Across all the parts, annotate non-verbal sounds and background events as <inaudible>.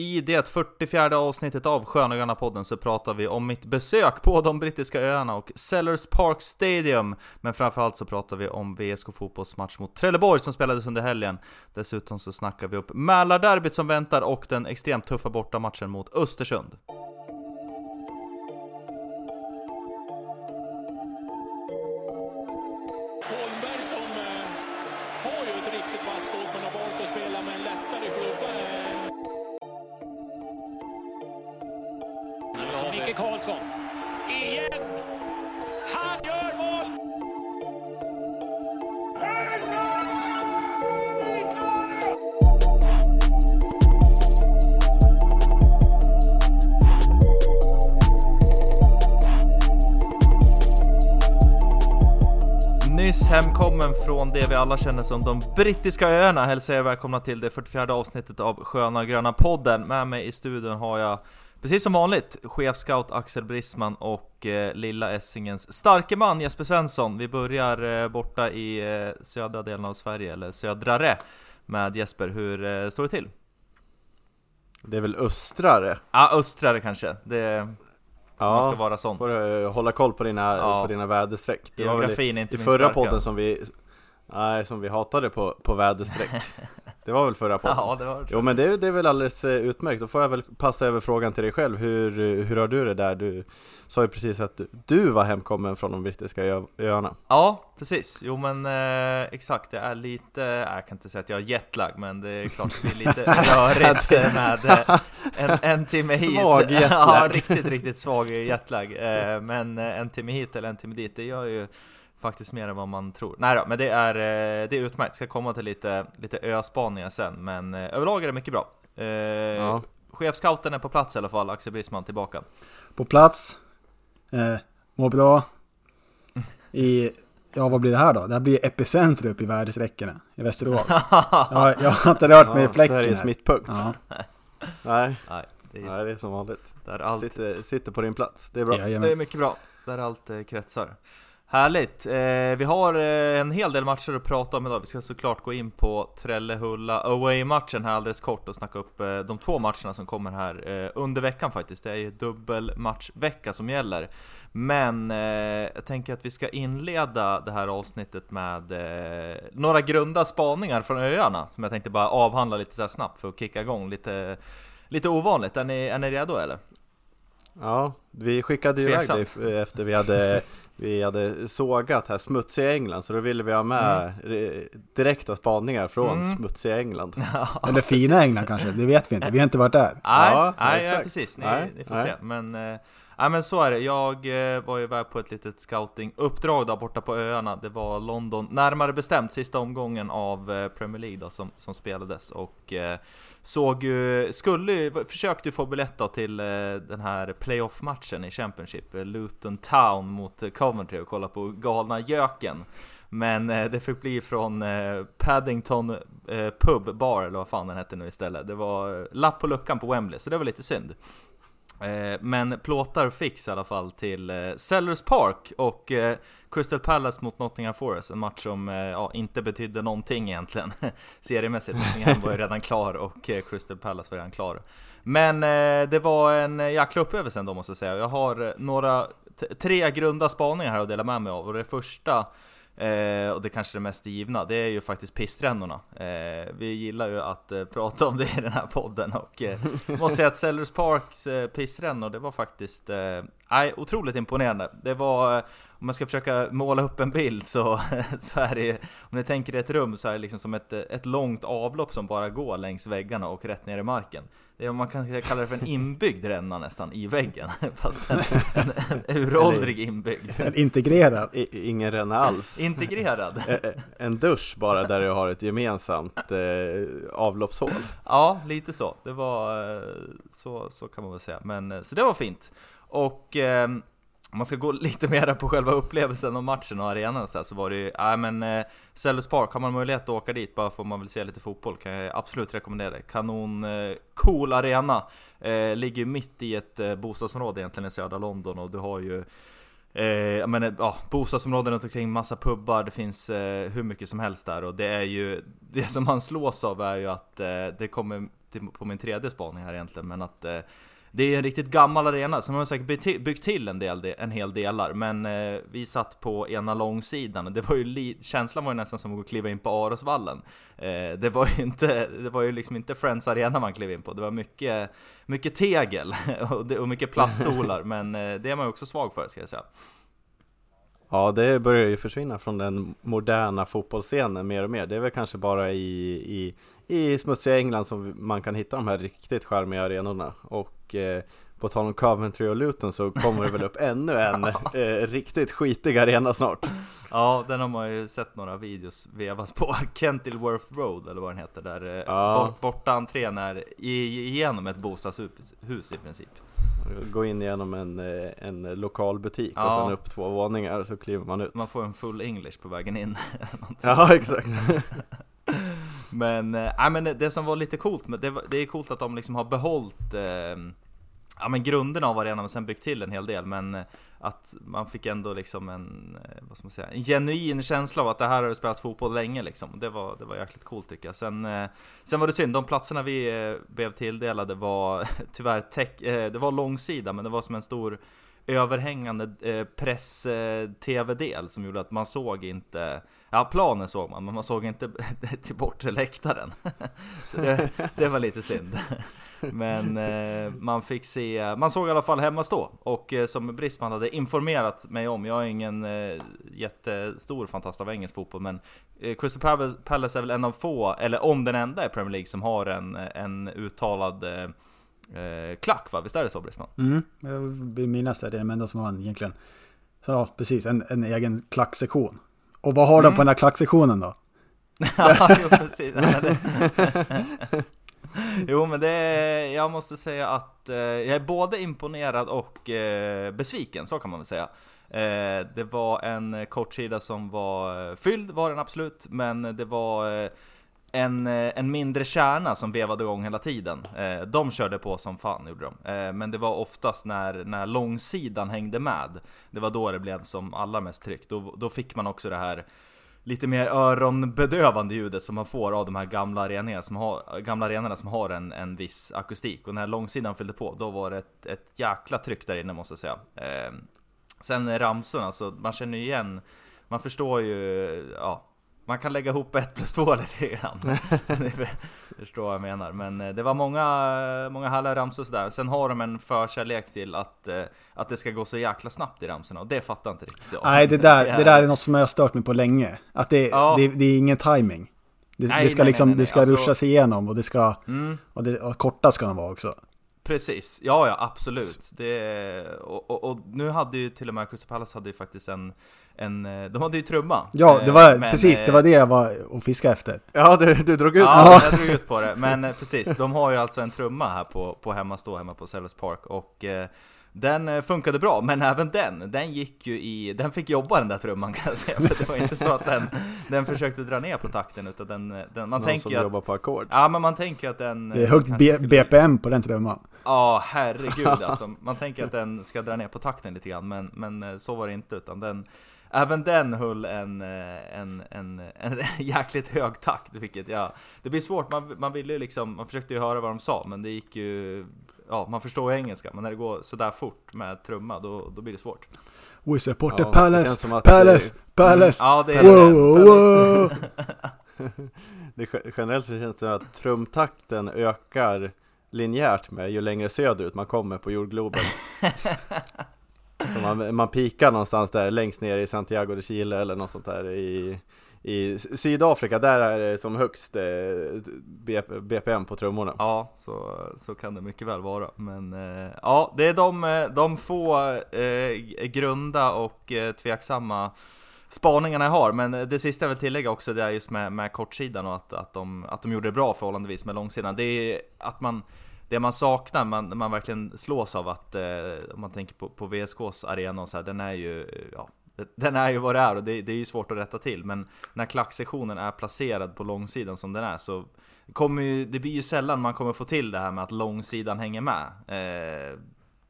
I det 44 avsnittet av Sköna podden så pratar vi om mitt besök på de brittiska öarna och Sellers Park Stadium. Men framförallt så pratar vi om VSK Fotbolls match mot Trelleborg som spelades under helgen. Dessutom så snackar vi upp Mälarderbyt som väntar och den extremt tuffa bortamatchen mot Östersund. Alla känner som de brittiska öarna hälsar er välkomna till det 44 avsnittet av Sköna Gröna podden. Med mig i studion har jag, precis som vanligt, chefscout Axel Brisman och eh, lilla Essingens starke man Jesper Svensson. Vi börjar eh, borta i eh, södra delen av Sverige, eller södrare, med Jesper. Hur eh, står det till? Det är väl östrare? Ja, östrare kanske. Det, man ska vara sån. får du hålla koll på dina, Ja. på dina väderstreck. Det var väl Geografin är i, inte i förra starka. podden som vi, nej, som vi hatade på, på väderstreck. <laughs> Det var väl förra podden? Ja, det var det. Jo men det, det är väl alldeles eh, utmärkt, då får jag väl passa över frågan till dig själv. Hur, eh, hur har du det där? Du sa ju precis att du, du var hemkommen från de brittiska öarna. Ja, precis. Jo men eh, exakt, det är lite, äh, jag kan inte säga att jag har jetlag, men det är klart det blir lite <laughs> rörigt eh, med eh, en, en timme hit. Svag <laughs> jetlag. ja, riktigt, riktigt svag jetlag. Eh, men eh, en timme hit eller en timme dit, det gör ju faktiskt mer än vad man tror. Nej då, men det är, eh, det är utmärkt. Ska komma till lite, lite öspaningar sen, men eh, överlag är det mycket bra. Eh, Ja. Chefscouten är på plats i alla fall, Axel Brisman tillbaka. på plats. Eh, mår bra. I, ja vad blir det här då? Det här blir epicentrum uppe i väderstreckorna i Västerås. <laughs> jag, jag har inte rört mig i fläcken Sveriges mittpunkt. Ja, <laughs> Nej, Nej, det är, nej, det är som vanligt. där allt Sitter, sitter på din plats, det är bra. Det är jajamän. mycket bra, där allt eh, kretsar. Härligt! Eh, vi har eh, en hel del matcher att prata om idag. Vi ska såklart gå in på Trellehulla away-matchen här alldeles kort och snacka upp eh, de två matcherna som kommer här eh, under veckan faktiskt. Det är ju dubbelmatchvecka som gäller. Men eh, jag tänker att vi ska inleda det här avsnittet med eh, några grunda spaningar från öarna som jag tänkte bara avhandla lite så här snabbt för att kicka igång lite, lite ovanligt. Är ni, är ni redo eller? Ja, vi skickade ju iväg dig efter vi hade, vi hade sågat här smutsiga England så då ville vi ha med eh, direkta spaningar från Mm. smutsiga England. <laughs> Eller fina England kanske, det vet vi inte. Vi har inte varit där. Nej, Ja, nej, ja, exakt. precis. Ni, Nej, ni får nej. se. Men, nej, men så är det. Jag eh, var ju iväg på ett litet scoutinguppdrag där borta på öarna. Det var London, närmare bestämt sista omgången av eh, Premier League då, som, som spelades. Och eh, såg ju, skulle ju, försökte ju få biljett då till eh, den här playoff-matchen i Championship. Eh, Luton Town mot Coventry och kolla på galna göken. Men eh, det fick bli från eh, Paddington eh, Pub Bar, eller vad fan den hette nu istället. Det var lapp på luckan på Wembley, så det var lite synd. Eh, men plåtar fix i alla fall till eh, Sellers Park och eh, Crystal Palace mot Nottingham Forest, en match som ja, inte betydde någonting egentligen <laughs> seriemässigt. Nottingham var ju <laughs> redan klar och Crystal Palace var redan klar. Men det var en jäkla upplevelse ändå måste jag säga. Jag har några, tre grunda spaningar här att dela med mig av och det första Eh, och det kanske det mest givna, det är ju faktiskt pistrännorna. Eh, vi gillar ju att eh, prata om det i den här podden och eh, <laughs> måste säga att Sellers Parks eh, pissrännor, det var faktiskt eh, otroligt imponerande. Det var, eh, om man ska försöka måla upp en bild så, <laughs> så är det, om ni tänker er ett rum så är det liksom som ett, ett långt avlopp som bara går längs väggarna och rätt ner i marken. Det är, man kan kalla det för en inbyggd ränna nästan i väggen, <laughs> fast en, en, en uråldrig inbyggd. En integrerad. I, ingen ränna alls. Integrerad. <laughs> En dusch bara där du har ett gemensamt eh, avloppshål. Ja, lite så. Det var eh, så, så kan man väl säga. Men, eh, så det var fint. Och eh, om man ska gå <laughs> lite mer på själva upplevelsen av matchen och arenan och så, här, så var det ju, nej men eh, Sellers Park, har man möjlighet att åka dit bara får man vill se lite fotboll kan jag absolut rekommendera det. Kanon, eh, cool arena. Eh, ligger ju mitt i ett eh, bostadsområde egentligen i södra London och du har ju Eh, jag menar, ja, bostadsområden runt omkring, massa pubbar, det finns eh, hur mycket som helst där och det är ju <laughs> Det som man slås av är ju att eh, det kommer till, på min tredje spaning här egentligen, men att eh, det är en riktigt gammal arena, så man har säkert byggt till, en, del, en hel delar, men eh, vi satt på ena långsidan och det var ju känslan var ju nästan som att kliva in på Arosvallen. Eh, det var ju inte, det var ju liksom inte Friends Arena man klev in på, det var mycket, mycket tegel <laughs> och, det, och mycket plaststolar, men eh, det är man ju också svag för ska jag säga. Ja, det börjar ju försvinna från den moderna fotbollsscenen mer och mer. Det är väl kanske bara i, i, i smutsiga England som man kan hitta de här riktigt charmiga arenorna. Och eh, på tal om Coventry och Luton så kommer det väl upp ännu en <laughs> eh, riktigt skitig arena snart. Ja, den har man ju sett några videos vevas på. <laughs> Kentilworth Road eller vad den heter, där eh, Ja. bort, borta entrén är igenom ett bostadshus i princip. Gå in genom en, eh, en lokal butik och Ja. sen upp två våningar så kliver man ut. Man får en full English på vägen in. <laughs> Ja, exakt. Men, äh, men det- som var lite coolt, det, var- det är coolt att de liksom har behållit äh, ja, men grunderna av arenan och sen byggt till en hel del. Men eh, att man fick ändå liksom en, eh, vad ska man säga, en genuin känsla av att det här har du spelat fotboll länge liksom. Det var, det var jäkligt coolt tycker jag. Sen, sen var det synd, de platserna vi blev tilldelade var <laughs> tyvärr tech, det var långsida men det var som en stor överhängande press-tv-del som gjorde att man såg inte Ja, planen såg man, men man såg inte <laughs> till bortre läktaren. <laughs> Så det, det var lite synd. Men eh, man fick se, man såg i alla fall hemma stå. Och eh, som Brisman hade informerat mig om, jag är ingen eh, jättestor fantast av engelsk fotboll, men eh, Crystal Palace- är väl en av få, eller om den enda i Premier League, som har en, en uttalad eh, eh klack va? Visst är det så Brisman? Mm, jag vill minnas det, det är den enda som har en egentligen. Så ja, precis, en, en egen klacksektion. Och vad har de på den här klacksektionen då? <laughs> Ja, jo, precis. <laughs> Jo men det, jag måste säga att eh, jag är både imponerad och eh, besviken, så kan man väl säga. Eh, det var en kortsida som var eh, fylld, var den absolut, men det var eh, en, eh, en mindre kärna som vevade igång hela tiden. Eh, de körde på som fan, gjorde de. Eh, men det var oftast när, när långsidan hängde med, det var då det blev som allra mest tryck. Då, då fick man också det här lite mer öronbedövande ljudet som man får av de här gamla arenorna som har, gamla arenorna som har en, en viss akustik. Och när långsidan fyllde på, då var det ett, ett jäkla tryck där inne måste jag säga. Eh, sen ramsorna, alltså man känner ju igen, man förstår ju, ja, man kan lägga ihop ett plus två lite grann. <laughs> Förstår vad jag menar. Men eh, det var många, många härliga ramsor sådär. Sen har de en förkärlek till att, eh, att det ska gå så jäkla snabbt i ramsorna och det fattar inte riktigt jag. Nej, det där, det där är något som jag har stört mig på länge. Att det, Ja. det, det är ingen timing. Det, Nej, det ska nej, liksom, nej, det ska alltså- ruschas igenom och det ska, Mm. och, det, och korta ska de vara också. Precis, ja ja absolut. Det, och, och, och nu hade ju till och med Crystal Palace hade ju faktiskt en, en de hade ju trumma. Ja, det Eh, var men, precis, eh, det var det jag var och fiskade efter. Ja, du, du drog ut Ja, jag drog ut på det. Men eh, precis, de har ju alltså en trumma här på, på hemmastå hemma på Sellers Park och eh, den eh, funkade bra, men även den, den gick ju i, den fick jobba den där trumman <laughs> kan jag säga, för det var inte så att den, den försökte dra ner på takten utan den, eh, den man någon tänker som att, jobbar på ackord. ja men man tänker att den Det är eh, högt B- skulle- BPM på den trumman. Ja, herregud alltså. Man tänker att den ska dra ner på takten lite grann, men, men eh, så var det inte, utan den Även den höll en, eh, en, en, en <laughs> jäkligt hög takt, vilket ja, det blir svårt, man, man ville ju liksom, man försökte ju höra vad de sa, men det gick ju, ja man förstår ju engelska, men när det går sådär fort med trumma, då, då blir det svårt. We support Ja, the det Palace, som att Palace, Palace. Ja, det är Wow, det. wow. <laughs> Det, ge- generellt så känns det som att trumtakten ökar linjärt med ju längre söderut man kommer på jordgloben. <laughs> Man, man pikar någonstans där längst ner i Santiago de Chile eller något sånt där i, i Sydafrika, där är det som högst eh, BPM på trummorna. Ja, så, så kan det mycket väl vara. Men eh, ja, det är de, eh, de få eh, grunda och eh, tveksamma spaningarna jag har. Men eh, det sista jag vill tillägga också, det är just med, med kortsidan och att, att, de, att de gjorde det bra förhållandevis med långsidan. Det är att man det man saknar, man, man verkligen slås av att, eh, om man tänker på, på VSKs arena och så här, den är ju, ja, den är ju vad det är och det, det är ju svårt att rätta till. Men när klacksektionen är placerad på långsidan som den är så kommer ju, det blir ju sällan man kommer få till det här med att långsidan hänger med. Eh,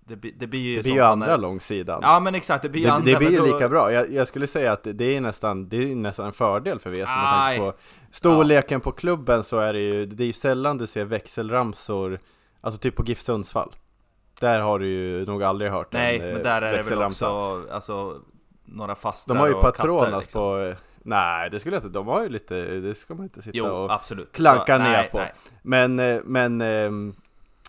det, det blir ju Det blir ju andra när- långsidan. Ja men exakt, det blir ju det, andra det blir ju då- lika bra. Jag, jag skulle säga att det är nästan, det är nästan en fördel för VSK storleken på klubben så är det ju, det är ju sällan du ser växelramsor, alltså typ på GIF Sundsvall. Där har du ju nog aldrig hört Nej, en eh, men där är det väl också, alltså, några fastrar De har ju Patronas liksom. på, nej det skulle jag inte, de har ju lite, det ska man inte sitta Jo, och absolut. klanka Ja, ner nej, på. nej. Men, eh, men ehm,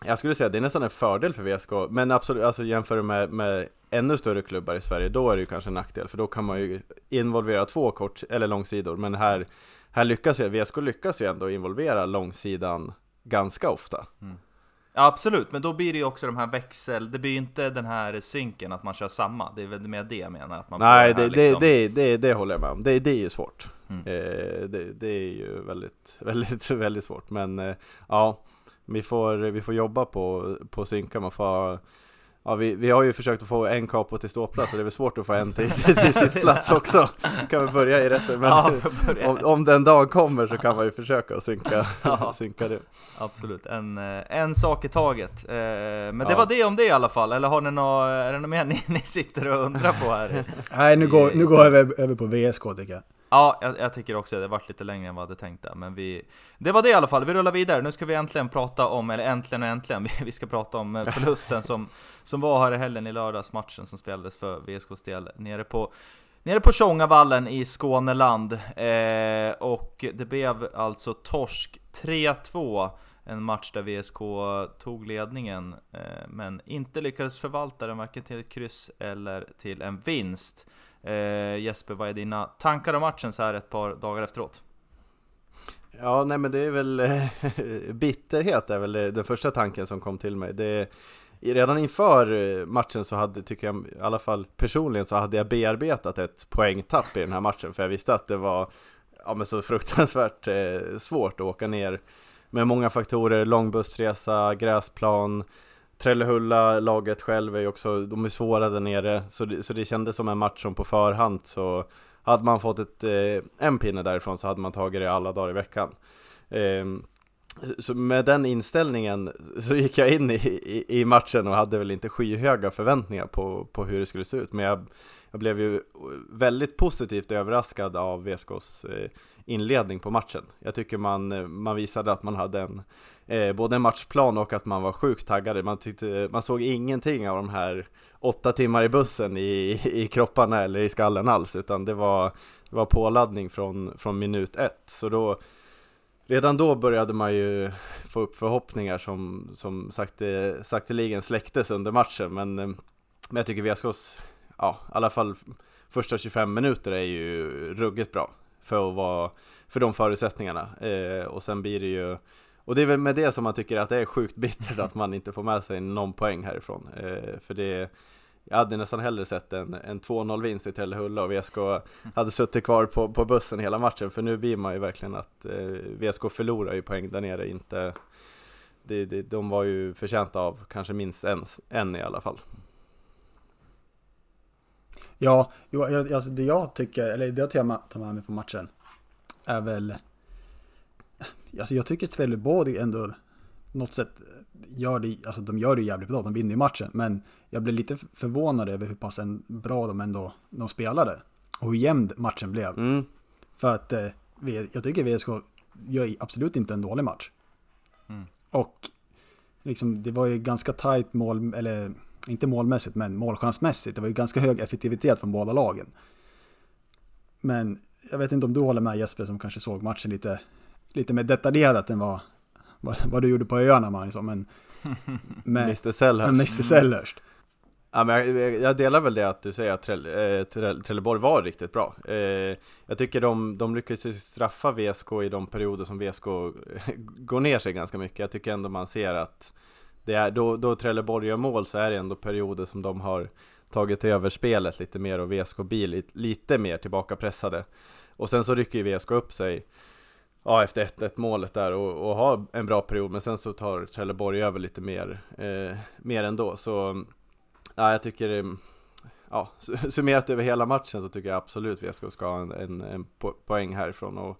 jag skulle säga att det är nästan en fördel för VSK Men absolut, alltså jämför med, med ännu större klubbar i Sverige Då är det ju kanske en nackdel För då kan man ju involvera två kort, eller långsidor Men här, här lyckas ju, VSK lyckas ju ändå involvera långsidan ganska ofta Ja, absolut, men då blir det ju också de här växel... Det blir ju inte den här synken att man kör samma. Det är väl mer det jag menar. Att man Nej, det, det, här, det, liksom. det, det, det håller jag med om Det, det är ju svårt Mm. eh, det, det är ju väldigt, <laughs> väldigt, väldigt svårt Men eh, ja, vi får, vi får jobba på, på synka Man får Ja, vi, vi har ju försökt att få en capo till ståplats och det är väl svårt att få en till, till, till sittplats också Kan vi börja i rätt men Ja, om, om den dag kommer så kan man ju försöka att synka, <laughs> Ja. synka det Absolut, en, eh, en sak i taget. Eh, Men det Ja. var det om det i alla fall, eller har ni nå, är det något mer ni, <laughs> ni sitter och undrar på här? Nej, nu går, nu går jag över, över på VSK tycker jag. Ja, jag, jag tycker också det. Det varit lite längre än vad jag hade tänkt där, men vi... Det var det i alla fall, vi rullar vidare. Nu ska vi äntligen prata om, eller äntligen och äntligen, <laughs> vi- ska prata om eh, förlusten som, som var här i helgen i lördags, matchen som spelades för VSKs del nere på Nere på Tjongavallen i Skåneland, eh, och det blev alltså torsk 3-2 En match där VSK tog ledningen, eh, men inte lyckades förvalta den varken till ett kryss eller till en vinst eh, Jesper, vad är dina tankar om matchen så här ett par dagar efteråt? Ja, nej men det är väl eh, <laughs> bitterhet är väl den första tanken som kom till mig. Det, redan inför eh, matchen så hade, tycker jag, i alla fall personligen så hade jag bearbetat ett poängtapp i den här matchen för jag visste att det var ja, men så fruktansvärt eh, svårt att åka ner med många faktorer, lång bussresa, gräsplan, Trellehulla, laget själv är ju också, de är svåra där nere, så det, så det kändes som en match som på förhand så hade man fått ett, eh, en pinne därifrån så hade man tagit det alla dagar i veckan. Eh, så med den inställningen så gick jag in i, i, i matchen och hade väl inte skyhöga förväntningar på, på hur det skulle se ut. Men jag, jag blev ju väldigt positivt överraskad av VSKs eh, inledning på matchen. Jag tycker man, man visade att man hade en, eh, både matchplan och att man var sjukt taggade. Man, tyckte, man såg ingenting av de här åtta timmar i bussen i, i kropparna eller i skallen alls, utan det var, det var påladdning från, från minut ett. Så då, redan då började man ju få upp förhoppningar som, som sakte, sakteligen släcktes under matchen, men, eh, men jag tycker VSKs, ja, i alla fall första 25 minuter är ju ruggigt bra för att vara, för de förutsättningarna. Eh, och sen blir det ju, och det är väl med det som man tycker att det är sjukt bittert att man inte får med sig någon poäng härifrån. Eh, för det, jag hade nästan hellre sett en, en 2-0 vinst i Trellehulla och VSK hade suttit kvar på, på bussen hela matchen, för nu blir man ju verkligen att eh, VSK förlorar ju poäng där nere, inte det, det, de var ju förtjänta av kanske minst en, en i alla fall. Ja, jo, jag, alltså det jag tycker, eller det jag tar med mig från matchen är väl... Alltså jag tycker Trelleborg ändå något sätt gör det, alltså de gör det jävligt bra, de vinner ju matchen. Men jag blev lite förvånad över hur pass en bra de ändå de spelade. Och hur jämn matchen blev. Mm. För att eh, jag tycker VSK gör absolut inte en dålig match. Mm. Och liksom, det var ju ganska tajt mål, eller inte målmässigt, men målchansmässigt. Det var ju ganska hög effektivitet från båda lagen. Men jag vet inte om du håller med Jesper som kanske såg matchen lite, lite mer detaljerat än vad, vad, vad du gjorde på öarna Magnusson. Men, <laughs> men Mr Sellers. Mr. Sellers. Ja, men jag, jag delar väl det att du säger att Trell, eh, Trell, Trelleborg var riktigt bra. Eh, jag tycker de, de lyckas ju straffa VSK i de perioder som VSK <laughs> går ner sig ganska mycket. Jag tycker ändå man ser att det är, då, då Trelleborg gör mål så är det ändå perioder som de har tagit över spelet lite mer och VSK blir lite, lite mer tillbakapressade. Och sen så rycker ju VSK upp sig ja, efter 1-1 målet där och, och ha en bra period men sen så tar Trelleborg över lite mer, eh, mer ändå. Så Ja, jag tycker eh, ja, summerat över hela matchen så tycker jag absolut VSK ska ha en, en, en poäng härifrån och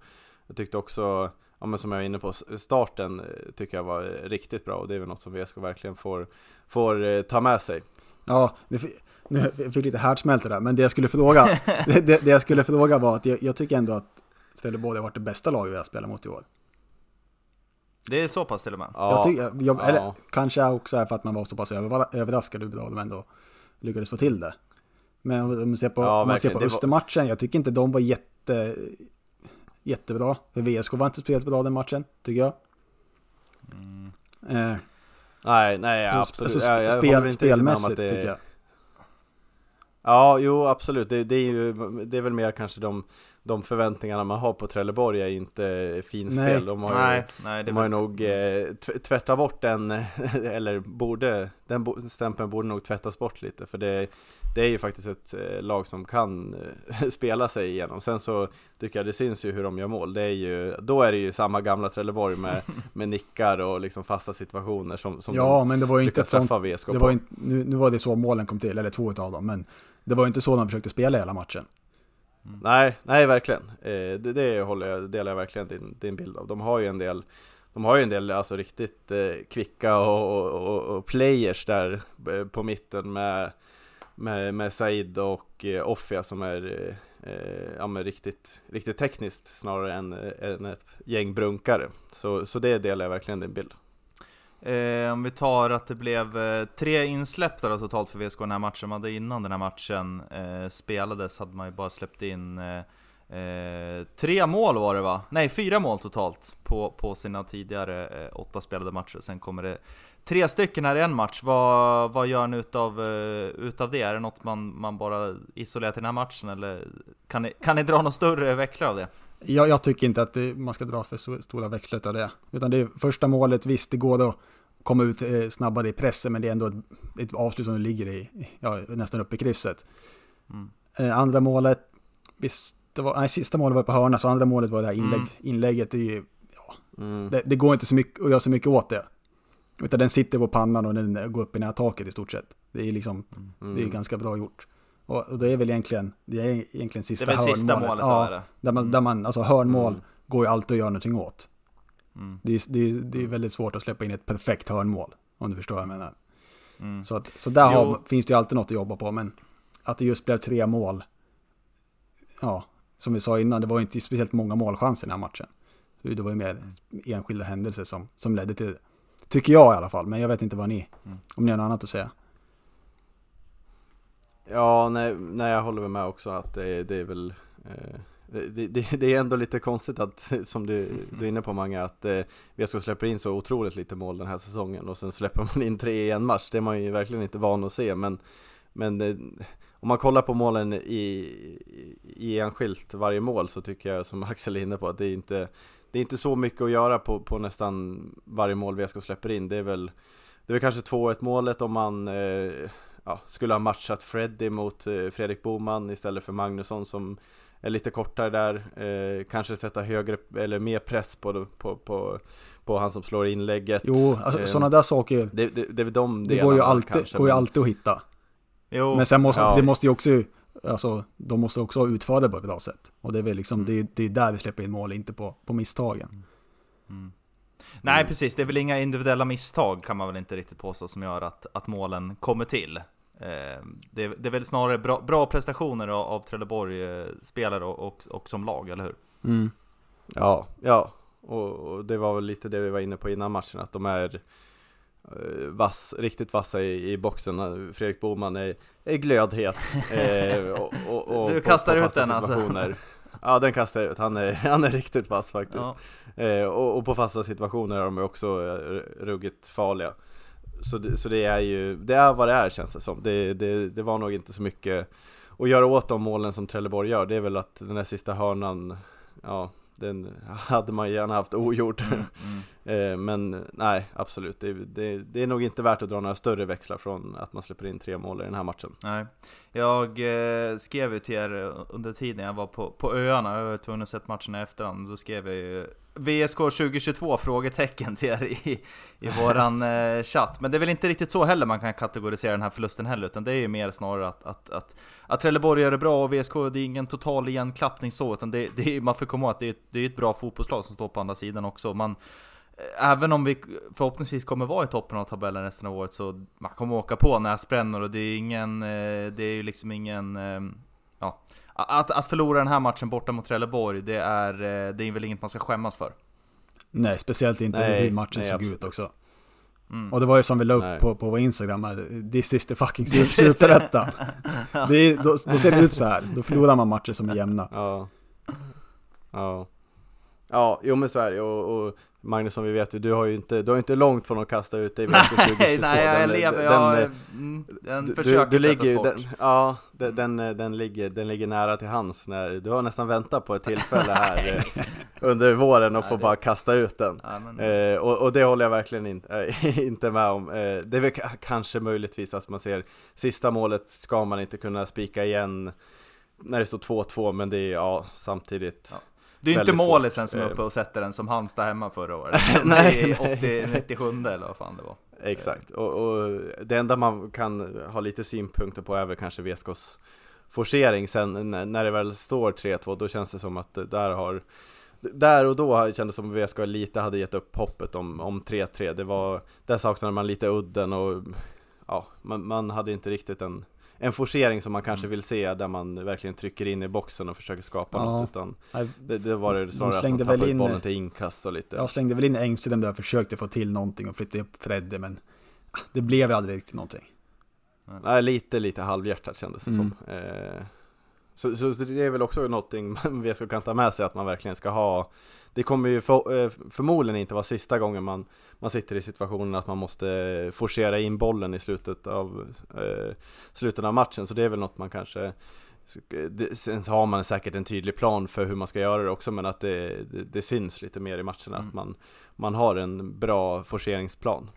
jag tyckte också, ja men som jag var inne på, starten eh, tycker jag var riktigt bra och det är väl något som VSK verkligen får, får eh, ta med sig. Ja, nu fick, nu fick jag lite härdsmälta där, men det jag skulle fråga, <laughs> det, det jag skulle fråga var att jag, jag tycker ändå att Trelleborg har varit det bästa laget vi har spelat mot i år. Det är så pass till och med? Ja, Jag tycker, jag, ja. eller kanske också är för att man var så pass över, överraskad hur bra de ändå lyckades få till det. Men om man ser på, Ja, om man ser på var- Östermatchen, jag tycker inte de var jätte, jättebra. För VSK var inte speciellt bra den matchen, tycker jag. Eh, Nej, nej så- absolut. alltså, jag, jag spel, spelmässigt det, tycker jag. Ja, jo absolut. Det, det, är ju, det är väl mer kanske de, de förväntningarna man har på Trelleborg är ju inte finspel. Nej. De har ju, Nej, nej, det de har ju nog eh, tv- tvättat bort den, <laughs> eller borde, den bo- stämpeln borde nog tvättas bort lite. För det, det är ju faktiskt ett eh, lag som kan eh, <laughs> spela sig igenom. Sen så tycker jag det syns ju hur de gör mål. Det är ju, då är det ju samma gamla Trelleborg med, <laughs> med nickar och liksom fasta situationer som, som Ja, de men det var ju inte ett sånt träffa VSK Det på. var ju inte, nu, nu var det så målen kom till, eller två av dem, men det var ju inte så de försökte spela hela matchen. Mm. Nej, nej verkligen. Eh, det, det håller jag, delar jag verkligen din, din bild av. De har ju en del de har ju en del alltså riktigt eh, kvicka och, och, och, players där eh, på mitten med, med, med Said och eh, Offia som är eh, ja, men riktigt, riktigt tekniskt snarare än, eh, än ett gäng brunkare. Så, så det delar jag verkligen din bild. Eh, om vi tar att det blev eh, tre insläppta då, totalt för VSK den här matchen. Man hade innan den här matchen eh, spelades hade man ju bara släppt in eh, eh, tre mål var det va? Nej, fyra mål totalt på, på sina tidigare eh, åtta spelade matcher. Sen kommer det tre stycken här i en match. Vad, vad gör ni utav, eh, utav det? Är det något man, man bara isolerar till den här matchen eller kan ni, kan ni dra någon större växlar av det? Jag, jag tycker inte att det, man ska dra för stora växlar av det. Utan det är första målet, visst det går att komma ut eh, snabbare i pressen, men det är ändå ett, ett avslut som ligger i, ja, nästan uppe i krysset. Mm. Eh, andra målet, visst, det var, nej, sista målet var på hörna, så andra målet var det här inlägg, Mm. inlägget, det, är ju, Mm. det, det går inte så mycket att göra så mycket åt det. Utan den sitter på pannan och den går upp i nättaket i stort sett. Det är liksom, Mm. det är ganska bra gjort. Och, och det är väl egentligen, det är egentligen Det sista är väl hörnmålet. sista målet ja, då, är det? där man, Mm. där man, alltså hörnmål Mm. går ju alltid att göra någonting åt. Mm. Det är, det, är, det är väldigt svårt att släppa in ett perfekt hörnmål, om du förstår vad jag menar. Mm. Så, att, så där har, finns det ju alltid något att jobba på, men att det just blev tre mål, ja, som vi sa innan, det var ju inte speciellt många målchanser i den här matchen. Det var ju mer enskilda händelser som, som ledde till det. Tycker jag i alla fall, men jag vet inte vad ni, Mm. om ni har något annat att säga. Ja, nej, nej jag håller väl med också att det, det är väl eh, det, det, det är ändå lite konstigt att, <laughs> som du, du är inne på Mange, att eh, VSK släpper in så otroligt lite mål den här säsongen och sen släpper man in tre i en match. Det är man ju verkligen inte van att se, men, men eh, om man kollar på målen i, i enskilt varje mål så tycker jag, som Axel är inne på, att det är inte, det är inte så mycket att göra på, på nästan varje mål VSK släpper in. Det är väl, det är väl kanske 2-1 målet om man eh, ja, skulle ha matchat Freddy mot eh, Fredrik Boman istället för Magnusson som är lite kortare där, eh, kanske sätta högre eller mer press på, på, på, på han som slår inlägget. Jo, alltså, Eh, sådana där saker, det, det, det är de det går ju alltid, kanske, går ju men- alltid att hitta. Jo, Men sen måste, Ja. det måste ju också, alltså, de måste också utföra det på ett bra sätt. Och det är väl liksom, Mm. det, är- det är där vi släpper in mål, inte på, på misstagen. Mm. Nej precis, det är väl inga individuella misstag kan man väl inte riktigt påstå som gör att, att målen kommer till. Eh, det, är, det är väl snarare bra, bra prestationer av, av Trelleborg eh, spelare och, och, och som lag, eller hur? Mm. Ja, ja. Och, och det var väl lite det vi var inne på innan matchen, att de är eh, vass, riktigt vassa i, i boxen. Fredrik Boman är, är glödhet. <laughs> Eh, och, och, och Du på- kastar på ut fasta den, alltså. <laughs> Ja, den kastar jag ut. Han är, <laughs> han är riktigt vass faktiskt. Ja. Eh, och, och på fasta situationer är de också eh, ruggigt farliga. Så det, så det är ju, det är vad det är känns det som. Det, det, det var nog inte så mycket att göra åt de målen som Trelleborg gör. Det är väl att den här sista hörnan, ja, den hade man gärna haft ogjord. Mm, mm. <laughs> Eh, Men nej, absolut. Det, det, det är nog inte värt att dra några större växlar från att man släpper in tre mål i den här matchen. Nej. Jag eh, skrev ju till er under tiden jag var på, på öarna, jag var tvungen att se matchen i efterhand. Då skrev jag ju VSK 2022? frågetecken till er i, i våran eh, chatt. Men det är väl inte riktigt så heller man kan kategorisera den här förlusten heller, utan det är ju mer snarare att, att, att, att Trelleborg gör det bra och VSK, det är ingen total igenklappning så, utan det, det är, man får komma ihåg att det är, det är ett bra fotbollslag som står på andra sidan också. Man, eh, Även om vi förhoppningsvis kommer vara i toppen av tabellen resten av året så man kommer åka på näsbrännor och det är ingen, eh, det är ju liksom ingen, eh, ja. Att, att förlora den här matchen borta mot Trelleborg, det är, eh, det är väl inget man ska skämmas för. Nej, speciellt inte Nej, hur matchen nej, såg absolut. ut också. Mm. Och det var ju som vi la Nej. upp på, på vår Instagram, att this is the fucking <laughs> superetta. <laughs> Det är, då, då ser det ut så här, då förlorar man matcher som är jämna. Ja. Ja. Ja, jo men så är det och, och Magnus som vi vet du har ju inte, du har inte långt från att kasta ut dig i VSK <laughs> 2022 Nej, nej, jag Den- lever, den- jag, den- mm, den du, försöker du, du ligger sport. den, ja, den, den, den, ligger, den ligger nära till hands när du har nästan väntat på ett <laughs> tillfälle här eh, under våren och Ja, få det- bara kasta ut den. Ja, men, Eh, och, och det håller jag verkligen inte, äh, <laughs> inte med om. Eh, det är väl kanske möjligtvis att man ser sista målet ska man inte kunna spika igen när det står 2-2 men det är ja samtidigt Ja. Det är ju inte målisen som är uppe och sätter den som Halmstad hemma förra året. <laughs> Nej, det är 80, 97 eller vad fan det var. Exakt, och, och det enda man kan ha lite synpunkter på är väl kanske VSKs forcering. Sen när det väl står 3-2 då känns det som att där har där och då kändes det som att VSK lite hade gett upp hoppet om, om 3-3 Det var, där saknade man lite udden och ja, man, man hade inte riktigt en, en forcering som man kanske vill se där man verkligen trycker in i boxen och försöker skapa Ja. något utan det, det var det snarare att man slängde tappade in- bollen till inkast och lite Jag slängde väl in Engström där och försökte få till någonting och flytta upp Fredde, men ah, det blev aldrig riktigt någonting. Nej, lite, lite halvhjärtat kändes det Mm. som. Eh, så, så, det är väl också någonting man VSK kan ta med sig att man verkligen ska ha. Det kommer ju för, eh, förmodligen inte vara sista gången man, man sitter i situationen att man måste forcera in bollen i slutet av, eh, slutet av matchen. Så det är väl något man kanske det, sen har man säkert en tydlig plan för hur man ska göra det också men att det, det, det syns lite mer i matcherna Mm. att man, man har en bra forceringsplan.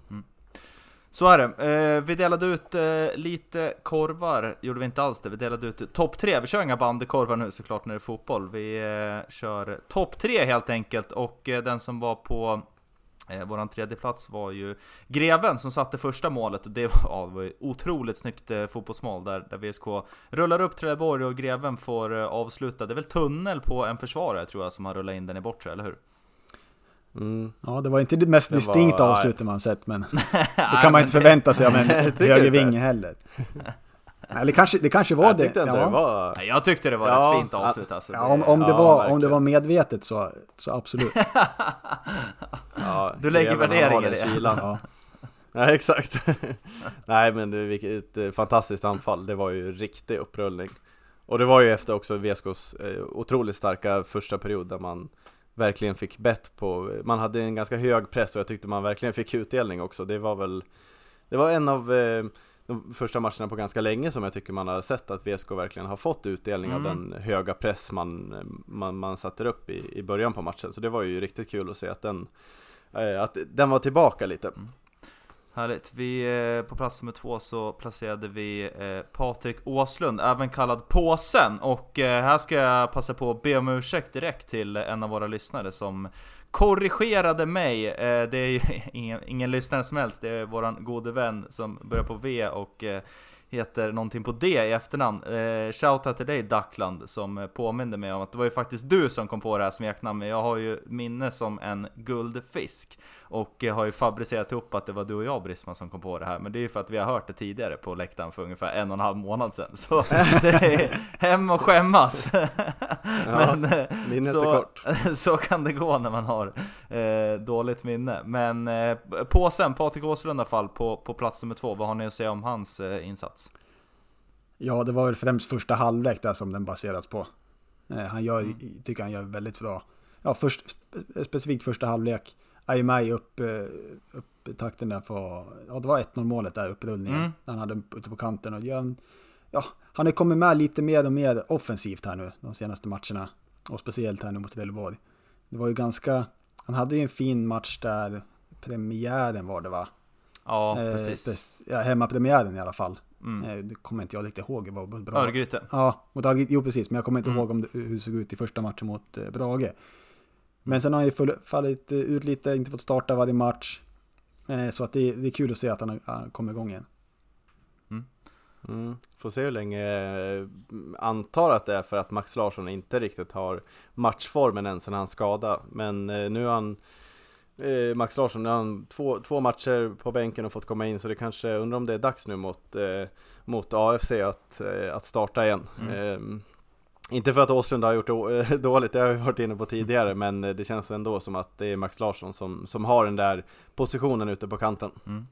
Så är det. Eh, vi delade ut eh, lite korvar, gjorde vi inte alls det. Vi delade ut topp tre. Vi kör inga bandekorvar nu såklart när det är fotboll. Vi eh, kör topp tre helt enkelt. Och eh, den som var på eh, våran tredje plats var ju Greven som satte första målet. Och det var, ja, det var ju otroligt snyggt eh, fotbollsmål där, där VSK rullar upp Trelleborg och Greven får eh, avsluta. Det är väl tunnel på en försvarare tror jag som har rullat in den i bortre, eller hur? Mm. Ja, det var inte det mest Det var- distinkta nej. avslutet man sett, men <laughs> det kan man inte förvänta sig av en <laughs> Tycker höger inte. vinge heller. Eller kanske, det kanske var Jag det. ja. det var jag tyckte det var Ja, ett fint avslut alltså. Ja, om, om, det Ja, var, om det var medvetet så, så absolut. <laughs> Ja, Du lägger värdering i det. kylan. Ja. Ja, exakt. Nej, men det, vilket eh, fantastiskt anfall. Det var ju riktig upprullning. Och det var ju efter också VSKs eh, otroligt starka första period där man verkligen fick bett på, man hade en ganska hög press och jag tyckte man verkligen fick utdelning också. Det var väl, det var en av eh, de första matcherna på ganska länge som jag tycker man har sett att VSK verkligen har fått utdelning av Mm. den höga press man, man, man satte upp i, i början på matchen. Så det var ju riktigt kul att se att den, eh, att den var tillbaka lite. Härligt. Vi, eh, på plats nummer två så placerade vi eh, Patrik Åslund, även kallad Påsen. Och eh, här ska jag passa på att be om ursäkt direkt till en av våra lyssnare som korrigerade mig. Eh, det är ju <laughs> ingen, ingen lyssnare som helst, det är våran gode vän som börjar på V och eh, heter någonting på D i efternamn. Eh, Shoutout till dig Duckland som påminde mig om att det var ju faktiskt du som kom på det här smeknamnet. Jag har ju minne som en guldfisk och har ju fabricerat ihop att det var du och jag Brisman som kom på det här. Men det är ju för att vi har hört det tidigare på läktaren för ungefär en och en halv månad sedan. <laughs> Så det är hem och skämmas. <laughs> Men, eh, minnet så, är kort. <laughs> så kan det gå när man har eh, dåligt minne. Men eh, påsen, Patrik Åslund i alla fall, på, på plats nummer två. Vad har ni att säga om hans eh, insats? Ja, det var väl främst första halvlek där som den baseras på. Eh, Han gör, Mm. tycker han gör väldigt bra. Ja, först, spe- specifikt första halvlek. Ajmaj upp, eh, upp i takten där för, ja det var 1-0 målet där, upprullningen. Mm. Han hade ute på kanten och gör en, ja, han har kommit med lite mer och mer offensivt här nu de senaste matcherna. Och speciellt här nu mot Trelleborg. Det var ju ganska, han hade ju en fin match där, premiären var det va? Ja, Eh, precis. ja, hemmapremiären i alla fall. Mm. Eh, Det kommer inte jag riktigt ihåg. Det var bra. Örgryte. Ja, mot Agit, jo precis, men jag kommer inte Mm. ihåg om det, hur det såg ut i första matchen mot eh, Brage. Men sen har han ju fallit eh, ut lite, inte fått starta varje match. Eh, så att det, det är kul att se att han har kommer igång igen. Mm. Får se hur länge, antar att det är för att Max Larsson inte riktigt har matchformen än sen han skada Men nu har han eh, Max Larsson, nu har han två, två matcher på bänken och fått komma in så det kanske, undrar om det är dags nu mot, eh, mot AFC att, eh, att starta igen. Mm. Eh, inte för att Åslund har gjort det <laughs> dåligt, det har vi varit inne på tidigare, men det känns ändå som att det är Max Larsson som, som har den där positionen ute på kanten. Mm.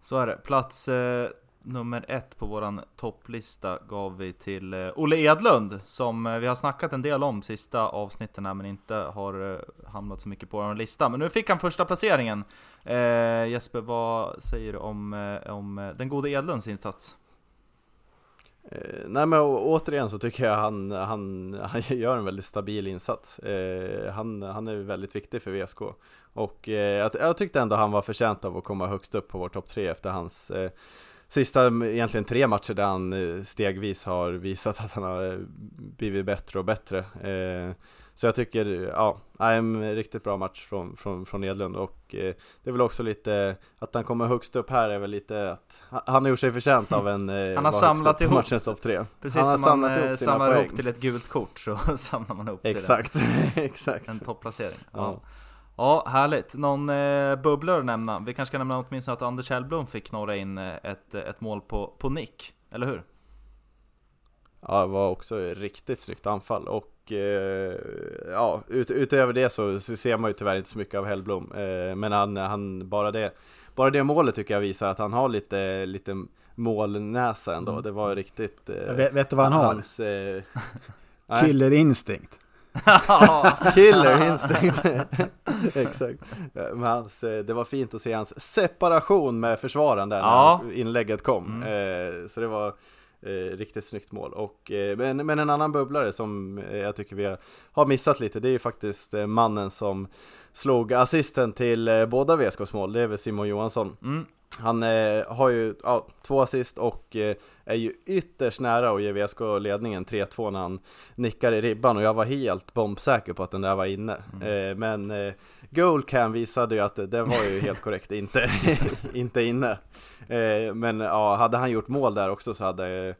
Så är det. Plats eh, nummer ett på våran topplista gav vi till eh, Olle Edlund, som eh, vi har snackat en del om sista avsnitten här, men inte har eh, hamnat så mycket på vår lista. Men nu fick han första placeringen. Eh, Jesper, vad säger du om, om den gode Edlunds insats? Eh, nej men återigen så tycker jag han, han, han <laughs> gör en väldigt stabil insats. Eh, han, han är väldigt viktig för VSK. Och eh, jag, jag tyckte ändå han var förtjänt av att komma högst upp på vår topp tre efter hans eh, sista egentligen tre matcher där han eh, stegvis har visat <laughs> att han har eh, blivit bättre och bättre. Eh, så jag tycker, ja, en riktigt bra match från, från, från Edlund och eh, det är väl också lite, att han kommer högst upp här är väl lite att han- han har gjort sig förtjänt av en eh, <laughs> har samlat ihop matchens topp tre. Precis han har som man samlat ihop sina samlar poäng. ihop till ett gult kort så <laughs> samlar man ihop Exakt, exakt. till en, en topplacering. Ja. Ja. Ja, härligt. Någon eh, bubblare att nämna? Vi kanske ska nämna åtminstone att Anders Hellblom fick knorra in eh, ett, ett mål på, på nick, eller hur? Ja, det var också ett riktigt snyggt anfall och eh, ja, ut, utöver det så, så ser man ju tyvärr inte så mycket av Hellblom. Eh, men han, han, bara, det, bara det målet tycker jag visar att han har lite, lite målnäsa ändå. Det var riktigt... Eh, Jag vet, vet du vad han har? Hans, eh, <laughs> nej. <laughs> Killer <laughs> instinct. <laughs> Exakt. Men hans, eh, det var fint att se hans separation med försvararen där Ja. när inlägget kom. Mm. Eh, Så det var eh, riktigt snyggt mål. Och, eh, men, men en annan bubblare som eh, jag tycker vi har missat lite, det är ju faktiskt eh, mannen som slog assisten till eh, båda VSKs mål, det är väl Simon Johansson. Mm. Han eh, har ju ja, två assist och eh, är ju ytterst nära att ge VSK ledningen 3-2 när han nickar i ribban och jag var helt bombsäker på att den där var inne. Eh, men eh, Goalcam visade ju att det- den var ju helt korrekt <laughs> inte, inte inne. Eh, men ja, hade han gjort mål där också så hade eh,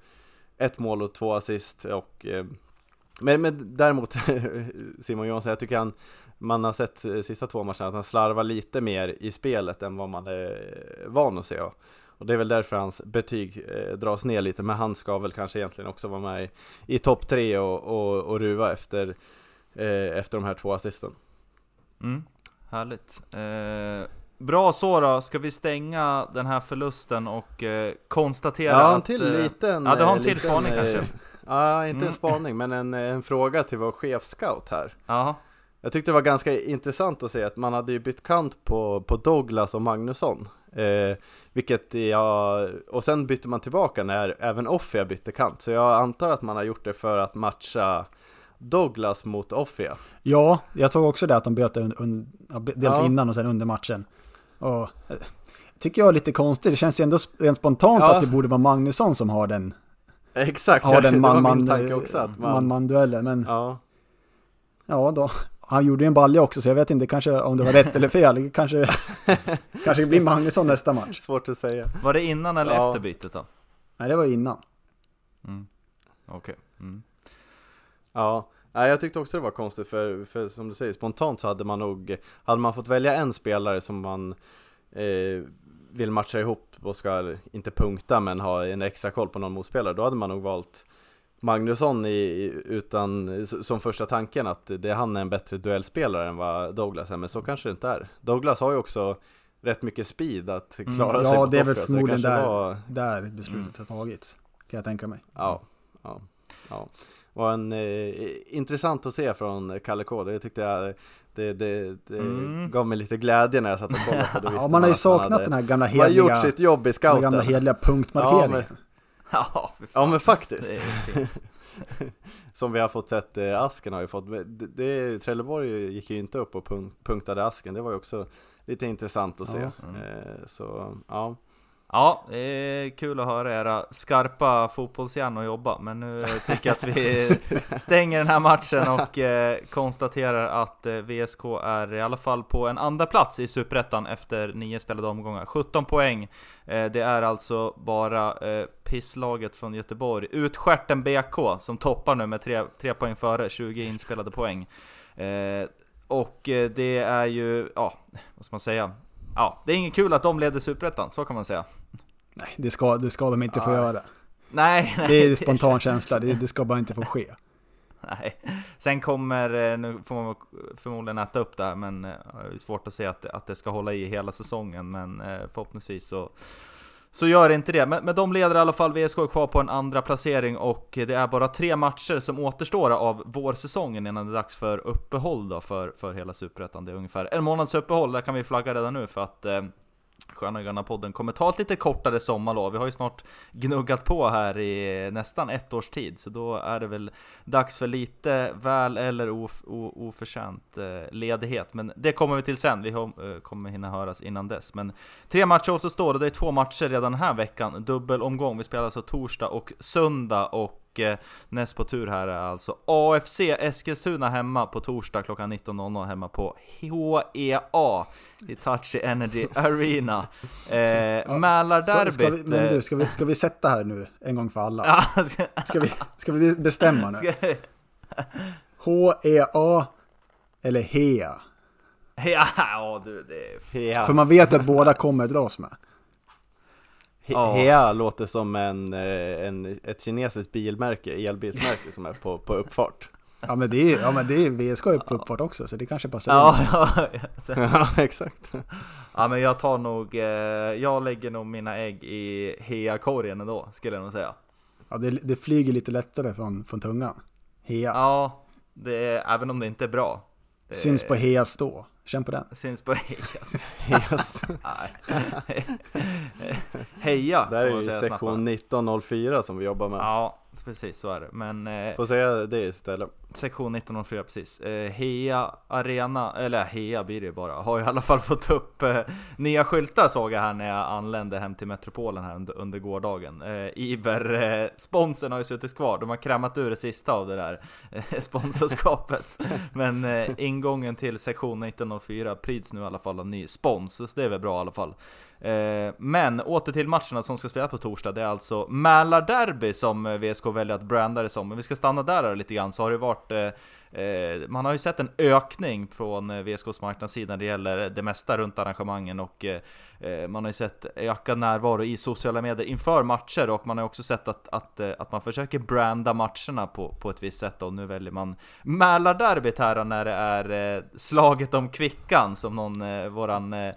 ett mål och två assist och eh, men, men däremot <laughs> Simon Johansson, jag tycker han man har sett eh, sista två matcherna att han slarvar lite mer i spelet än vad man är van att se. Och det är väl därför hans betyg eh, dras ner lite, men han ska väl kanske egentligen också vara med i, i topp tre och, och, och ruva efter, eh, efter de här två assisten. Mm. Härligt. Eh, bra så då, ska vi stänga den här förlusten och eh, konstatera har en att... till eh, liten... Ja, du har en eh, till liten, spaning eh, kanske? Ja, inte Mm. en spaning, men en, en fråga till vår chefscout här. Jaha. Jag tyckte det var ganska intressant att se att man hade ju bytt kant på, på Douglas och Magnusson. Eh, vilket jag, och sen bytte man tillbaka när även Offia bytte kant. Så jag antar att man har gjort det för att matcha Douglas mot Offia. Ja, jag såg också det att de bytte un, un, ja, dels Ja. innan och sen under matchen. Och, eh, tycker jag är lite konstigt, det känns ju ändå rent spontant Ja. att det borde vara Magnusson som har den, Exakt, har den <laughs> det var man-man min tanke också. Att man, man, man duellen. Men ja, ja, då. Han gjorde ju en balja också, så jag vet inte kanske om det var rätt eller fel. Kanske, <laughs> kanske blir Magnusson nästa match. svårt att säga. Var det innan eller Ja. efter bytet då? Nej, det var innan. Mm. Okej. Mm. Ja, nej, jag tyckte också det var konstigt för, för som du säger, spontant så hade man nog, hade man fått välja en spelare som man eh, vill matcha ihop och ska, inte punkta, men ha en extra koll på någon motspelare, då hade man nog valt Magnusson i, utan, som första tanken att det, han är en bättre duellspelare än vad Douglas är, men så kanske det inte är. Douglas har ju också rätt mycket speed att Mm. klara sig Ja, det är väl förmodligen där, var- där beslutet har tagits. Kan jag tänka mig. Ja, ja, ja. var en eh, intressant att se från Kalle K. Det tyckte jag, det, det, det Mm. gav mig lite glädje när jag satt och kollade på det. <laughs> Ja, man har ju saknat hade, den här gamla Man har heliga, gjort sitt jobb i den scouten. gamla heliga punktmarkeringen. Ja, <laughs> Ja. Ja men faktiskt. Det är fint. <laughs> Som vi har fått sett, eh, Asken har ju fått, det, det, Trelleborg gick ju inte upp och punk, punktade Asken. Det var ju också lite intressant att se. Ja. Mm. Eh, så, ja. Ja, det är kul att höra era skarpa fotbollshjärnor jobba, men nu tycker jag att vi <laughs> stänger den här matchen och eh, konstaterar att eh, VSK är i alla fall på en andra plats i Superettan efter nio spelade omgångar. 17 poäng. Eh, det är alltså bara pisslaget från Göteborg, Utskärten BK, som toppar nu med tre, tre poäng före, 20 inspelade poäng. Och det är ju, ja, vad ska man säga? Ja, det är inget kul att de leder Superettan, så kan man säga. Nej, det ska, det ska de inte få Ja. göra. Nej, <laughs> nej, Det är spontan känsla, det, det ska bara inte få ske. Nej. Sen kommer, eh, nu får man förmodligen äta upp det här, men eh, det är svårt att se att, att det ska hålla i hela säsongen, men eh, förhoppningsvis så så gör inte det, men, men de leder i alla fall VSK kvar på en andra placering och det är bara tre matcher som återstår av vårsäsongen innan det är dags för uppehåll då för, för hela Superettan. Det är ungefär en månads uppehåll, där kan vi flagga redan nu för att eh, eh, Sköna Gröna podden kommer ta ett lite kortare sommarlov. Vi har ju snart gnuggat på här i nästan ett års tid, så då är det väl dags för lite väl eller of, oförtjänt eh, ledighet. Men det kommer vi till sen, vi eh, kommer hinna höras innan dess. Men tre matcher återstår och det är två matcher redan den här veckan. Dubbelomgång, vi spelar alltså torsdag och söndag och eh, näst på tur här är alltså AFC Eskilstuna hemma på torsdag klockan 19.00 hemma på HEA Hitachi Energy Arena. Eh, <laughs> Ska, Mälarderbyt. ska vi, men du, ska vi, ska vi sätta här nu en gång för alla? Ska, Ska vi, ska vi bestämma nu? ska, H-E-A eller HEA? ja, du, det är... Hea, För man vet att båda kommer dras med. Ja. Hea låter som en, eh, en, ett kinesiskt bilmärke, elbilsmärke som är på, på uppfart. Ja men det är, ja, men det är VSK är på uppfart också så det kanske passar Ja, in. ja, ja, <laughs> exakt. ja, men jag tar nog, eh, jag lägger nog mina ägg i Hea-korgen ändå, skulle jag nog säga. Ja, det, det flyger lite lättare från, från tungan. HEA. Ja, det är, även om det inte är bra. Det Syns på HEA stå. Känn på den. Syns på <laughs> <laughs> Heja. Yes. Nej. Heja, Där är ju sektion snabbt. 1904 som vi jobbar med. Ja, precis så är det. Men eh, Får säga det istället sektion 1904 precis. Eh, Hea Arena, eller Hea blir det ju bara, har i alla fall fått upp eh, nya skyltar såg jag här när jag anlände hem till metropolen här under, under gårdagen. Eh, Iver, eh, sponsorn har ju suttit kvar, de har krämat ur det sista av det där eh, <laughs> sponsorskapet. Men eh, ingången till sektion 1904 prids nu i alla fall av ny spons, så det är väl bra i alla fall. Eh, men åter till matcherna som ska spelas på torsdag, det är alltså Mälarderby som eh, VSK väljer att branda det som. Men vi ska stanna där lite grann, så har det varit eh, eh, Eh, man har ju sett en ökning från eh, VSKs marknadssida när det gäller det mesta runt arrangemangen och eh, eh, man har ju sett ökad närvaro i sociala medier inför matcher och man har också sett att, att, att man försöker branda matcherna på, på ett visst sätt och nu väljer man Mälarderbyt här när det är slaget om Kvickan som någon, eh, våran eh,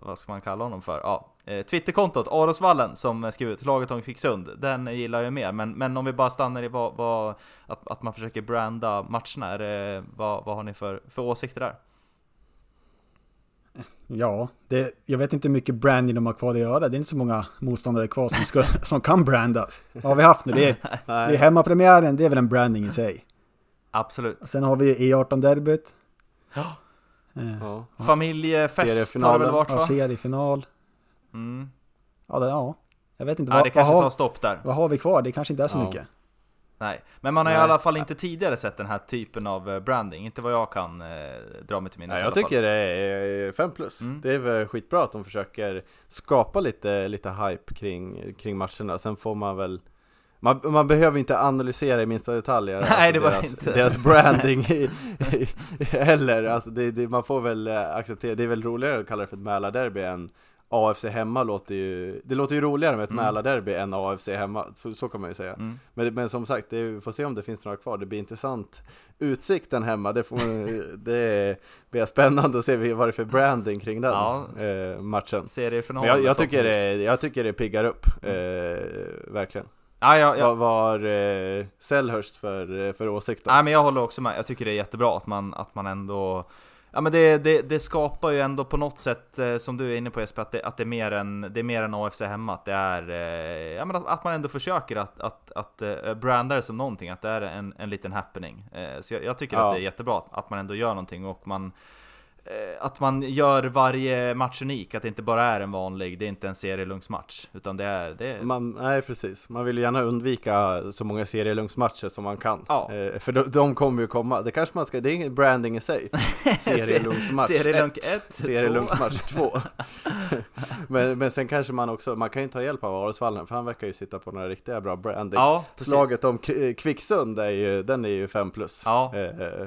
vad ska man kalla honom för? Ja, Twitterkontot, Arosvallen, som skrev ut slaget om Kvicksund. Den gillar jag mer, men, men om vi bara stannar i vad, vad, att, att man försöker branda matcherna, är det, vad, vad har ni för, för åsikter där? Ja, det, jag vet inte hur mycket branding de har kvar att göra. Det är inte så många motståndare kvar som, ska, <laughs> som kan brandas. Vad har vi haft nu? Det är, det är hemmapremiären, det är väl en branding i sig. Absolut. Sen har vi E18-derbyt. Ja. Eh, ja. Familjefest har det väl varit ja, va? seriefinal. Mm. Ja, det, ja. Jag vet inte, Ja, vad, det vad, kanske tar har, stopp där. vad har vi kvar? Det kanske inte är så Ja. mycket. Nej, men man har i Nej. alla fall inte tidigare sett den här typen av eh, branding, inte vad jag kan eh, dra mig till minnes Ja, i jag fall. tycker det är 5 plus. Mm. Det är väl skitbra att de försöker skapa lite, lite hype kring, kring matcherna. Sen får man väl man, man behöver inte analysera i minsta detalj alltså <laughs> Nej, det var deras, inte. deras branding <laughs> i, i, heller. Alltså det, det, man får väl eh, acceptera, det är väl roligare att kalla det för ett Mälarderby än AFC hemma låter ju, det låter ju roligare med ett Mm. Mälarderby än AFC hemma, så, så kan man ju säga. Mm. Men, men som sagt, är- vi får se om det finns några kvar. Det blir intressant. Utsikten hemma, det, får, <laughs> det blir spännande att se vad det är för branding kring den Ja, eh, matchen. Seriefinalen Men jag, jag, tycker det, jag tycker det piggar upp, eh, verkligen. Ja, ja, ja. Vad var eh, för, för åsikt då? Men jag håller också med, jag tycker det är jättebra att man, att man ändå Ja men det, det, det skapar ju ändå på något sätt, eh, som du är inne på Jesper, att det, att det, är, mer än, det är mer än AFC hemma. Att det är, eh, ja men att, att man ändå försöker att, att, att eh, branda det som någonting, att det är en, en liten happening. Så jag, jag tycker Ja. att det är jättebra att man ändå gör någonting och man att man gör varje match unik, att det inte bara är en vanlig, det är inte en serielunksmatch, utan det är, det är Man, nej precis, man vill gärna undvika så många serielunksmatcher som man kan. Ja. Eh, för de, de kommer ju komma, det kanske man ska, det är ingen branding i sig. <laughs> Serielunksmatch Serielunk 1, ett, serielunksmatch 2. <laughs> <laughs> men, men sen kanske man också, man kan ju ta hjälp av Arosvallen för han verkar ju sitta på några riktiga bra branding. Ja. Slaget om Kvicksund är ju, den är ju 5 plus. Ja. Eh,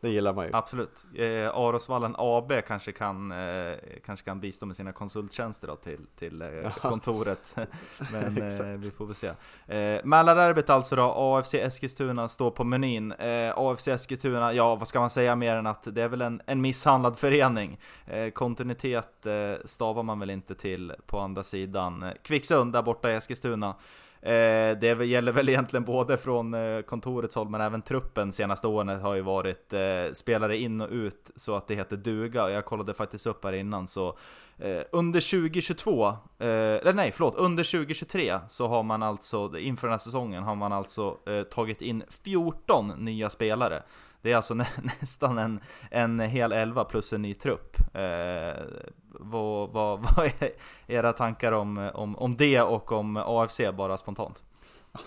Den gillar man ju. Absolut. Eh, Arosvallen AB kanske kan, eh, kanske kan bistå med sina konsulttjänster då till, till eh, kontoret. <laughs> Men eh, vi får väl se. Eh, Mälarderbyt alltså då, AFC Eskilstuna står på menyn. Eh, AFC Eskilstuna, ja vad ska man säga mer än att det är väl en, en misshandlad förening. Eh, kontinuitet eh, stavar man väl inte till på andra sidan. Kvicksund där borta i Eskilstuna. Eh, det gäller väl egentligen både från eh, kontorets håll men även truppen senaste åren har ju varit eh, spelare in och ut så att det heter duga. Jag kollade faktiskt upp här innan så eh, under 2022, eh, eller nej förlåt, under 2023 så har man alltså, inför den här säsongen har man alltså eh, tagit in 14 nya spelare. Det är alltså <laughs> nä nästan en, en hel elva plus en ny trupp. Eh, vad, vad, <laughs> vad är era tankar om, om, om det och om AFC bara spontant?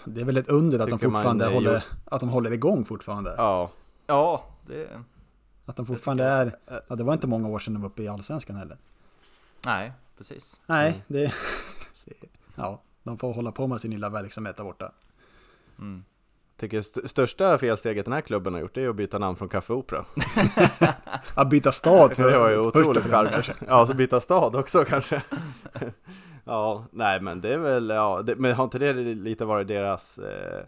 Det är väl ett under att de fortfarande håller, att de håller igång fortfarande. Ja. Ja, det... Att de fortfarande är... Ja, det var inte många år sedan de var uppe i Allsvenskan heller. Nej, precis. Nej, mm. det... <laughs> Ja, de får hålla på med sin lilla verksamhet där borta. Mm tycker st största felsteget den här klubben har gjort är att byta namn från Café Opera. <laughs> att byta stad. <laughs> det var ju otroligt charmigt. Ja, så byta stad också kanske. <laughs> ja, nej men det är väl, ja, det, men har inte det lite varit deras, eh,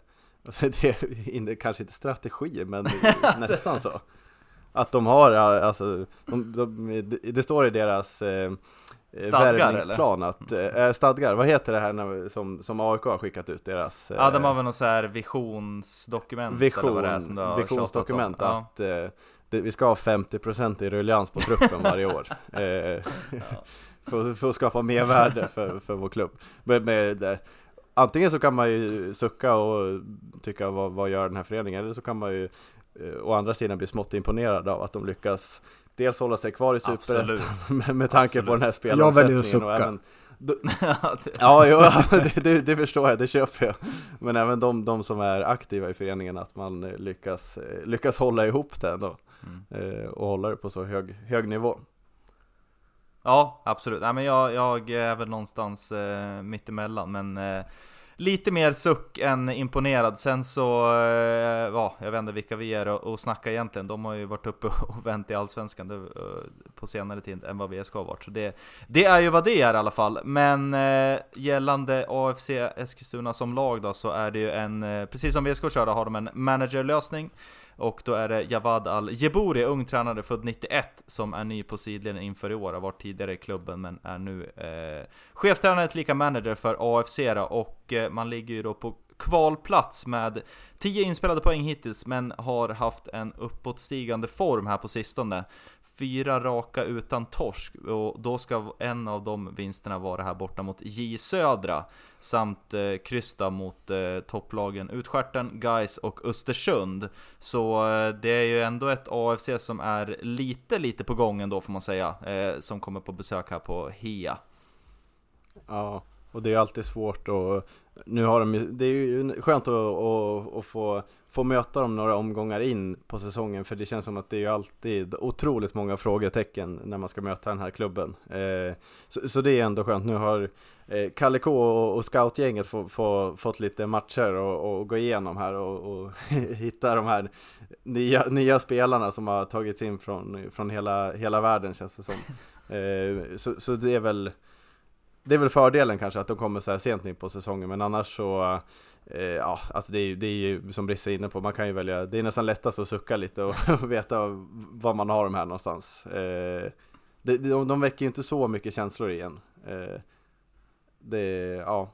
det kanske inte strategi, men nästan så. Att de har, alltså, de, de, det står i deras Eh, stadgar, värvningsplan att, äh, stadgar, vad heter det här när, som, som AIK har skickat ut deras? Ja, de har väl något så här visionsdokument Vision, eller vad det är som har Visionsdokument att äh, det, vi ska ha 50% i ruljans på truppen varje <laughs> år. Ja. <laughs> för, för, att skapa mervärde för, för vår klubb. Med, med, Antingen så kan man ju sucka och tycka vad, vad gör den här föreningen? Eller så kan man ju å andra sidan bli smått imponerad av att de lyckas dels hålla sig kvar i Superettan <laughs> med, med tanke Absolut. på den här spelaromsättningen. Jag väljer att sucka. <laughs> ja, jo, <laughs> det, det, det, förstår jag, det köper jag. Men även de, de som är aktiva i föreningen, att man lyckas, lyckas hålla ihop det ändå. Mm. Eh, och hålla det på så hög, hög nivå. Ja, absolut. Nej, men jag, jag är väl någonstans eh, mittemellan, men eh, lite mer suck än imponerad. Sen så, eh, ja, jag vet inte vilka vi är och, och snacka egentligen. De har ju varit uppe och vänt i Allsvenskan eh, på senare tid än vad VSK har varit. Så det, det är ju vad det är i alla fall. Men eh, gällande AFC Eskilstuna som lag då, så är det ju en, eh, precis som VSK körde, har de en managerlösning. Och då är det Javad Al-Jebouri, ung tränare född 91, som är ny på sidlinjen inför i år. Har varit tidigare i klubben men är nu eh, chefstränare tillika manager för AFC då, och eh, man ligger ju då på kvalplats med 10 inspelade poäng hittills, men har haft en uppåtstigande form här på sistone fyra raka utan torsk och då ska en av de vinsterna vara här borta mot J Södra samt eh, krysta mot eh, topplagen Utskärten, Geis och Östersund. Så eh, det är ju ändå ett AFC som är lite, lite på gång ändå får man säga, eh, som kommer på besök här på HEA. Ja, och det är alltid svårt att nu har de det är ju skönt att, att, att, få, få möta dem några omgångar in på säsongen för det känns som att det är ju alltid otroligt många frågetecken när man ska möta den här klubben. Eh, så, så, det är ändå skönt. Nu har eh, Kalle K och, och scoutgänget få, få, fått lite matcher och, och gå igenom här och, och <laughs> hitta de här nya, nya spelarna som har tagits in från, från hela, hela världen känns det som. <laughs> Eh, så, så det är väl det är väl fördelen kanske att de kommer så här sent in på säsongen men annars så eh, Ja, alltså det är, ju, det är ju som Brisse är inne på, man kan ju välja Det är nästan lättast att sucka lite och <laughs> veta var man har dem här någonstans. Eh, de, de, de väcker ju inte så mycket känslor igen. Eh, Det, ja.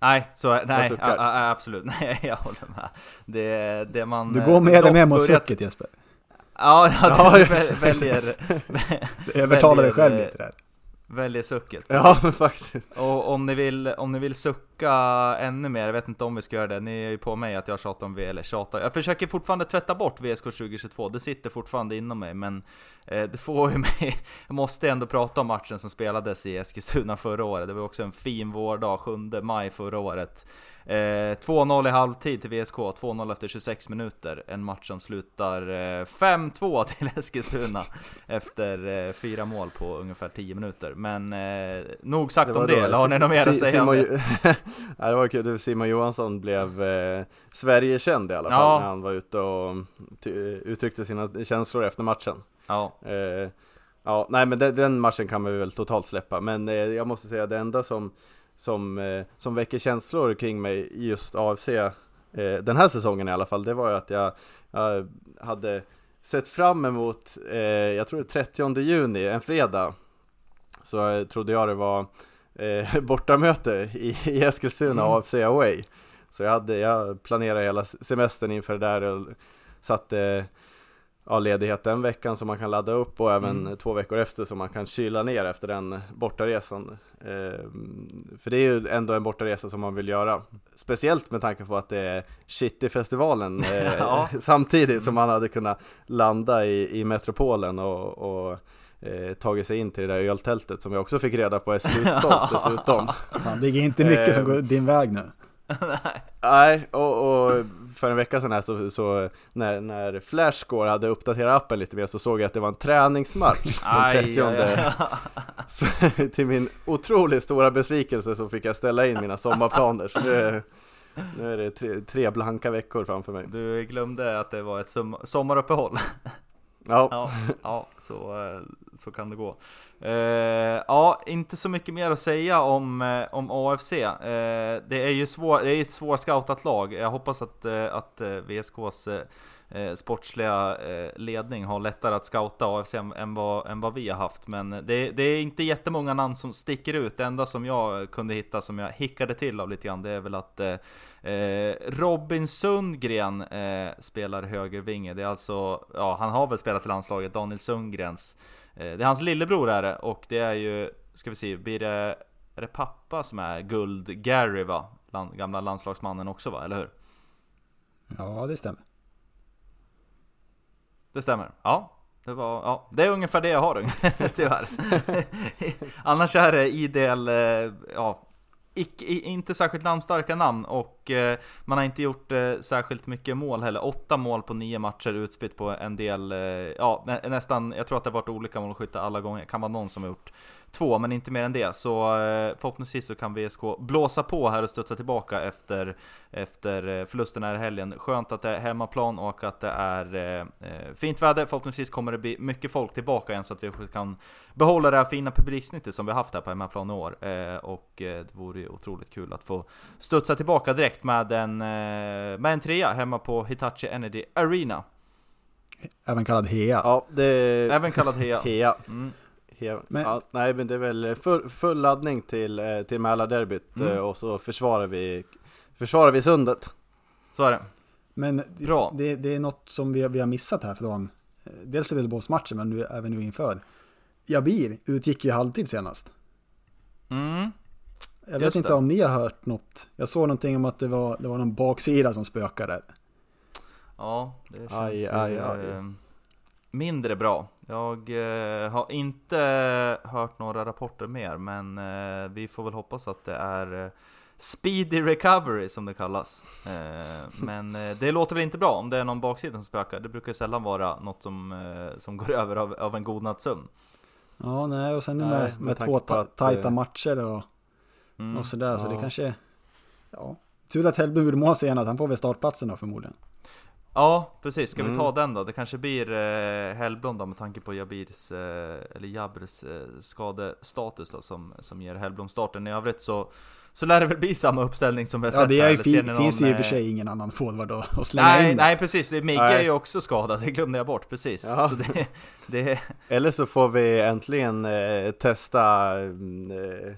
Nej, så, nej a, a, absolut, <laughs> nej jag håller med. Det, det man Du går med eller med mot sucket Jesper? Ja, ja, <laughs> du väljer Övertala dig själv lite där väljer sucket. Ja, <laughs> faktiskt. Och om ni, vill, om ni vill sucka ännu mer, jag vet inte om vi ska göra det, ni är ju på mig att jag tjatar om V, eller tjatar, jag försöker fortfarande tvätta bort VSK 2022, det sitter fortfarande inom mig, men eh, det får ju <laughs> mig, jag måste ändå prata om matchen som spelades i Eskilstuna förra året, det var också en fin vårdag, 7 maj förra året. Eh, 2-0 i halvtid till VSK, 2-0 efter 26 minuter. En match som slutar eh, 5-2 till <laughs> Eskilstuna efter eh, fyra mål på ungefär 10 minuter. Men eh, nog sagt det om det, eller har ni något mer att säga Simon, om det? <laughs> <laughs> det var kul, Simon Johansson blev eh, Sverigekänd i alla fall Ja. när han var ute och uttryckte sina känslor efter matchen. Ja, Eh, ja, nej men den, den matchen kan man väl totalt släppa, men eh, jag måste säga det enda som, som, eh, som väcker känslor kring mig i just AFC eh, den här säsongen i alla fall, det var ju att jag, jag hade sett fram emot, eh, jag tror det är 30 juni, en fredag, så trodde jag det var eh, <laughs> bortamöte i, i Eskilstuna, Mm. AFC Away. Så jag, hade, jag planerade hela semestern inför det där och satte ja, ledighet den veckan som man kan ladda upp och även Mm. två veckor efter så man kan kyla ner efter den bortaresan. Eh, för det är ju ändå en bortaresa som man vill göra. Speciellt med tanke på att det är City-festivalen <laughs> eh, Ja. samtidigt som man hade kunnat landa i, i metropolen och, och eh, tagit sig in till det där öltältet som jag också fick reda på är slutsålt <laughs> dessutom. Fan, det är inte mycket som Eh, går din väg nu. Nej, och, och för en vecka sedan här så, så när, när Flashscore hade uppdaterat appen lite mer så såg jag att det var en träningsmatch den Aj, 30 aj, aj. <laughs> Så till min otroligt stora besvikelse så fick jag ställa in mina sommarplaner så nu är, nu är det tre, tre blanka veckor framför mig Du glömde att det var ett som- sommaruppehåll. Ja, <laughs> Ja, ja så, eh, så kan det gå. Eh, ja, inte så mycket mer att säga om, eh, om AFC. Eh, det är ju svår, det är ett svårscoutat lag. Jag hoppas att, eh, att eh, VSKs eh, sportsliga ledning har lättare att scouta AFC än, vad, än vad vi har haft. Men det, det är inte jättemånga namn som sticker ut. Det enda som jag kunde hitta som jag hickade till av lite grann, det är väl att Eh, Robin Sundgren eh, spelar högervinge. Det är alltså, ja han har väl spelat i landslaget, Daniel Sundgrens. Eh, det är hans lillebror är det och det är ju, ska vi se, blir det, är det pappa som är Guld-Gary va? Land, gamla landslagsmannen också va, eller hur? Ja, det stämmer. Det stämmer. Ja. Det, var, ja, det är ungefär det jag har <laughs> tyvärr. <laughs> Annars är det idel, eh, ja, icke, inte särskilt namnstarka namn och eh, man har inte gjort eh, särskilt mycket mål heller. Åtta mål på nio matcher utspritt på en del, eh, ja nä, nästan, jag tror att det har varit olika målskyttar alla gånger. kan vara någon som har gjort två, men inte mer än det. Så eh, förhoppningsvis så kan VSK blåsa på här och studsa tillbaka efter, efter eh, förlusten här i helgen. Skönt att det är hemmaplan och att det är eh, fint väder. Förhoppningsvis kommer det bli mycket folk tillbaka igen så att vi kan behålla det här fina publiksnittet som vi haft här på hemmaplan i år. Eh, och det vore ju otroligt kul att få studsa tillbaka direkt med en, med en trea hemma på Hitachi Energy Arena. Även kallad Hea. ja det Även kallad Hea. Hea. Mm. Men- Ja, nej men det är väl full, full laddning till, eh, till Mälarderbyt Mm. eh, och så försvarar vi, försvarar vi sundet. Så är det. Men Bra. Det, det är något som vi, vi har missat här från eh, dels Trelleborgsmatchen men nu, även nu inför. Jabir utgick ju halvtid senast. Mm. Jag vet Just inte det. om ni har hört något. Jag såg någonting om att det var, det var någon baksida som spökade. Ja, det känns Aj, aj, aj. mindre bra. Jag eh, har inte hört några rapporter mer, men eh, vi får väl hoppas att det är eh, Speedy recovery som det kallas. Eh, men eh, det låter väl inte bra om det är någon baksida som spökar. Det brukar ju sällan vara något som, eh, som går <laughs> över av, av en god natts sömn. Ja, nej, och sen Nej, med, med med två ta, att, tajta matcher och, Mm. och sådär. Så ja. det kanske... Ja. Tur att Hellby gjorde mål senast. Han får väl startplatsen då förmodligen. Ja, precis. Ska vi Mm. ta den då? Det kanske blir eh, Hellblom då med tanke på Jabirs, eh, eller Jabrs eh, skadestatus då som, som ger Hellblom starten. I övrigt så, så lär det väl bli samma uppställning som vi har Ja, sett det här. är, Eller ser fi, ni någon, finns ju i och för eh, sig ingen annan forward att, att slänga Nej, in. nej precis. Det- Nej. är ju också skadad, det glömde jag bort precis. Ja. Så det, det, Eller så får vi äntligen eh, testa, eh, eh,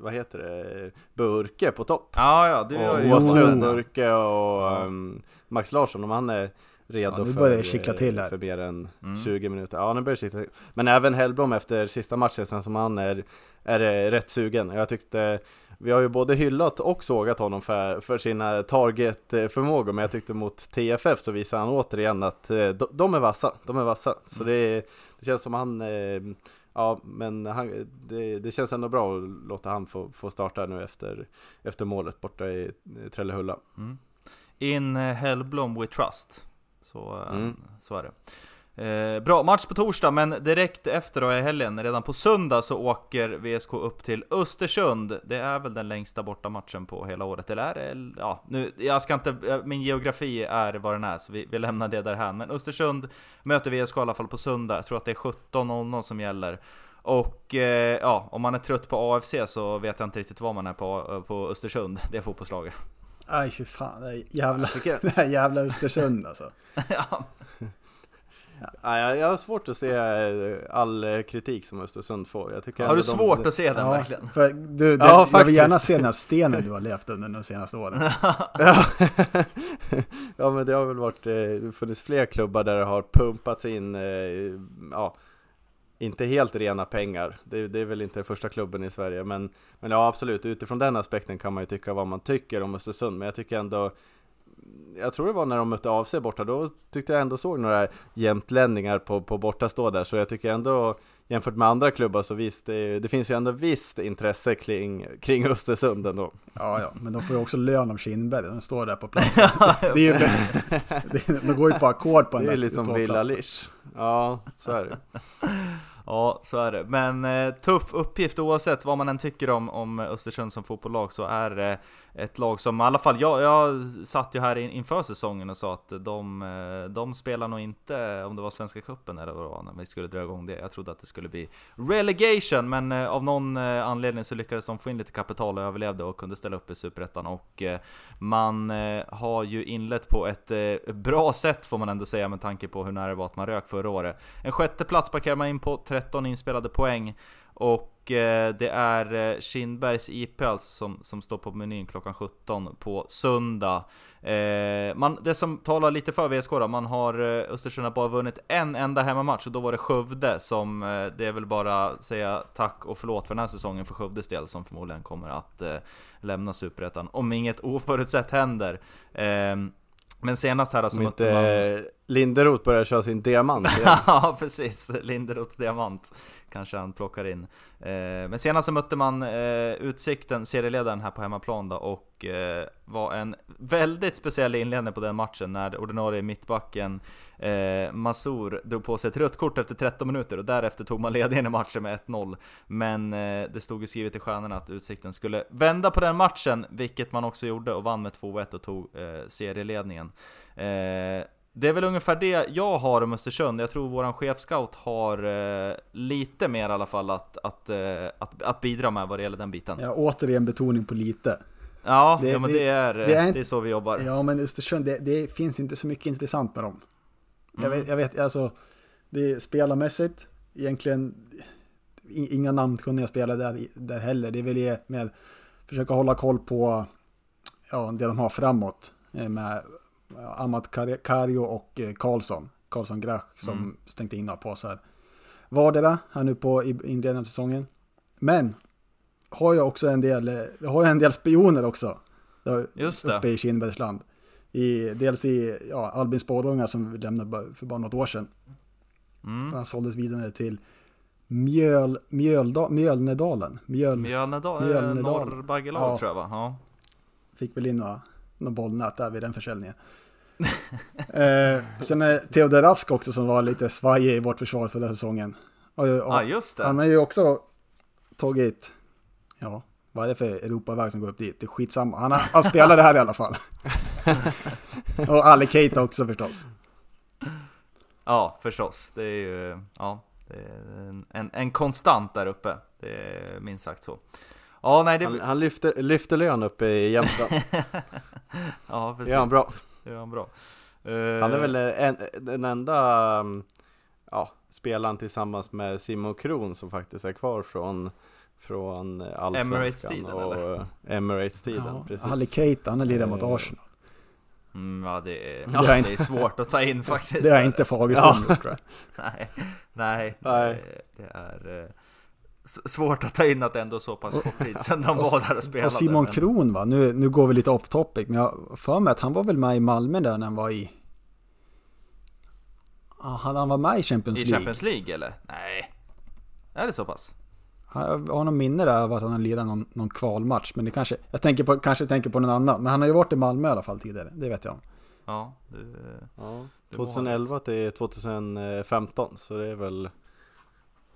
vad heter det, Burke på topp. ja, ja, du har och ju Åslund. Burke och Ja. um, Max Larsson om han är redo Ja, nu för, börjar det eh, till här. för mer än Mm. 20 minuter. Ja, nu börjar det kittla till. Men även Hellblom efter sista matchen sen som han är, är eh, rätt sugen. Jag tyckte vi har ju både hyllat och sågat honom för, för sina target-förmågor men jag tyckte mot TFF så visar han återigen att eh, de, de är vassa, de är vassa. Så Mm. det, det känns som han, eh, ja men han, det, det känns ändå bra att låta han få, få starta nu efter, efter målet borta i eh, Trellehulla. Mm. In eh, Hellblom we trust. Så, Mm. så är det. Eh, bra, match på torsdag, men direkt efter då i helgen, redan på söndag, så åker VSK upp till Östersund. Det är väl den längsta bortamatchen på hela året, eller är det? Ja, nu, jag ska inte, eh, min geografi är vad den är, så vi, vi lämnar det därhän. Men Östersund möter VSK i alla fall på söndag, jag tror att det är 17.00 som gäller. Och eh, ja, om man är trött på AFC så vet jag inte riktigt vad man är på, på Östersund, det är fotbollslaget. Aj fy fan, det är jävla, jag. <laughs> det här jävla Östersund alltså. <laughs> ja. Ja, jag, jag har svårt att se eh, all eh, kritik som Östersund får. Jag tycker Har du de- svårt att se den Ja, verkligen? för du, det, Ja, jag vill faktiskt. gärna se den här stenen du har <laughs> levt under de senaste åren. <laughs> Ja. <laughs> ja men det har väl varit, eh, det funnits fler klubbar där det har pumpats in, ja, inte helt rena pengar. Det, det är väl inte den första klubben i Sverige, men, men ja absolut, utifrån den aspekten kan man ju tycka vad man tycker om Östersund, men jag tycker ändå jag tror det var när de mötte AFC borta, då tyckte jag ändå såg några jämtlänningar på, på bortastå där, så jag tycker ändå jämfört med andra klubbar så visst, det, det finns ju ändå visst intresse kring, kring Östersund ändå. Ja, ja, men de får ju också lön av Kindberg, de står där på platsen. <laughs> Det ju, <laughs> de går ju på ackord på en Det är liksom ståplats. Villa Lish. Ja, så är det. Ja, så är det. Men eh, tuff uppgift oavsett vad man än tycker om, om Östersund som fotbollslag så är det ett lag som i alla fall, jag, jag satt ju här in, inför säsongen och sa att de, eh, de spelar nog inte, om det var Svenska Cupen eller vad det var, när vi skulle dra igång det. Jag trodde att det skulle bli relegation, men eh, av någon eh, anledning så lyckades de få in lite kapital och överlevde och kunde ställa upp i Superettan. Och eh, man eh, har ju inlett på ett eh, bra sätt får man ändå säga med tanke på hur nära det var att man rök förra året. En sjätte plats parkerar man in på, 13 inspelade poäng. Och eh, det är eh, Kindbergs IP alltså som, som står på menyn klockan 17 på söndag. Eh, man, det som talar lite för VSK då, man har eh, Östersund har bara vunnit en enda hemmamatch och då var det Skövde som, eh, det är väl bara säga tack och förlåt för den här säsongen för Skövdes del som förmodligen kommer att eh, lämna Superettan om inget oförutsett händer. Ehm, men senast här så Om mötte man... Linderoth börjar köra sin diamant <laughs> igen. ja precis, Linderoths diamant kanske han plockar in. Eh, men senast så mötte man eh, Utsikten, serieledaren här på hemmaplan då, och eh, var en väldigt speciell inledning på den matchen när ordinarie mittbacken eh, Masur drog på sig ett rött kort efter 13 minuter och därefter tog man ledningen i matchen med 1-0. Men eh, det stod ju skrivet i stjärnorna att Utsikten skulle vända på den matchen, vilket man också gjorde och vann med 2-1 och tog eh, serieledningen. Eh, det är väl ungefär det jag har om Östersund. Jag tror våran chefscout har eh, lite mer i alla fall att, att, eh, att, att bidra med vad det gäller den biten. Ja, Ja, återigen betoning på lite. ja, Det- men det- det är, det det är är, inte- så vi jobbar. Ja, men Östersund, det, det finns inte så mycket intressant med dem. Jag Mm. vet, jag vet alltså, det är spelarmässigt, egentligen inga namnkunniga spelare där, där heller. Det är väl det med försöka hålla koll på ja, det de har framåt eh, med ja, Amat Kar- Kario och eh, Karlsson. Karlsson Grach som Mm. stängt in några påsar. Vardera här nu på inledningen av säsongen. Men har jag också en del, eh, jag har ju en del spioner också. Just det. Uppe i Kindbergsland. I, dels i ja, Albin Spårunga som vi lämnade för bara något år sedan. Mm. Han såldes vidare till Mjöl, Mjölda, Mjölnedalen. Mjöl, Mjölnedal, eh, Mjölnedal. Norrbaggelag Ja. tror jag va? Ja. fick väl in några, några bollnät där vid den försäljningen. Eh, sen är Theodor Rask också som var lite svajig i vårt försvar förra säsongen. Och, och, Ja, just det. han har ju också tagit, ja, vad är det för Europaväg som går upp dit? Det är skitsamma. Han, har, han spelade här i alla fall. <laughs> och Ali Keita också förstås. Ja, förstås. Det är ju, ja, det är en, en, en konstant där uppe. Det är minst sagt så. Ja, nej det... Han, han lyfter, lyfter lön uppe i Jämtland. <laughs> ja, precis. Det gör han bra. Det gör han bra. Han är Eh, väl en, den enda um, ja, spelaren tillsammans med Simon Kron som faktiskt är kvar från, från Allsvenskan Emirates-tiden, och eller? Emirates-tiden. Ja, precis. Ali Keita, han har lirat mot Eh, Arsenal. Mm, ja, det är, Det har det är svårt att ta in <laughs> faktiskt. Det har inte Fagerström gjort tror jag. <laughs> Nej, nej, Nej. Det, det är eh, svårt att ta in att det ändå så pass kort tid sedan de var där och spelade. Och Simon men- Kron va, nu, nu går vi lite off topic, men jag för mig att han var väl med i Malmö där när han var i... Ja, Han, han var med i Champions I League. Champions League eller? Nej. Är det så pass? Jag har någon minne där av att han har lirat någon, någon kvalmatch, men det kanske, jag tänker på, kanske tänker på någon annan. Men han har ju varit i Malmö i alla fall tidigare, det vet jag om. Ja, det, Ja, det må ha 2011 till 2015 så det är väl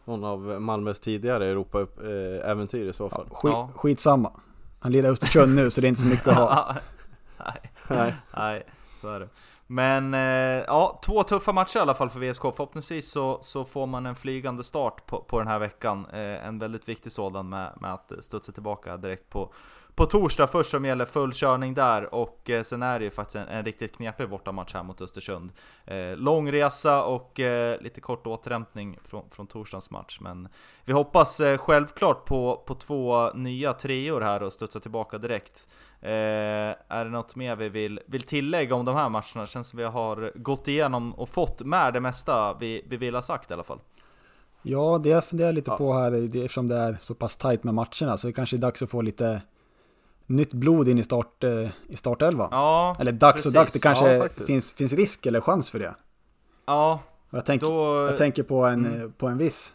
någon av Malmös tidigare Europa-äventyr i så fall. Skit, Ja. Skitsamma. Han lirar Östersund nu så det är inte så mycket att ha. <laughs> Nej, Nej. nej, så är det. Men eh, ja, två tuffa matcher i alla fall för VSK. Förhoppningsvis så, så får man en flygande start på, på den här veckan. Eh, en väldigt viktig sådan med, med att studsa tillbaka direkt på, på torsdag först som gäller full körning där och eh, sen är det ju faktiskt en, en riktigt knepig bortamatch här mot Östersund. Eh, lång resa och eh, lite kort återhämtning från, från torsdagens match. Men vi hoppas eh, självklart på, på två nya treor här och studsa tillbaka direkt. Eh, är det något mer vi vill, vill tillägga om de här matcherna? Det känns som vi har gått igenom och fått med det mesta vi, vi vill ha sagt i alla fall. Ja, det jag funderar lite Ja. på här, eftersom det är så pass tajt med matcherna, så det kanske är dags att få lite nytt blod in i, start, eh, i startelvan. Ja, eller dags precis. och dags, det kanske Ja, finns, finns risk eller chans för det. ja Jag, tänk, då... jag tänker på en, Mm. eh, på en viss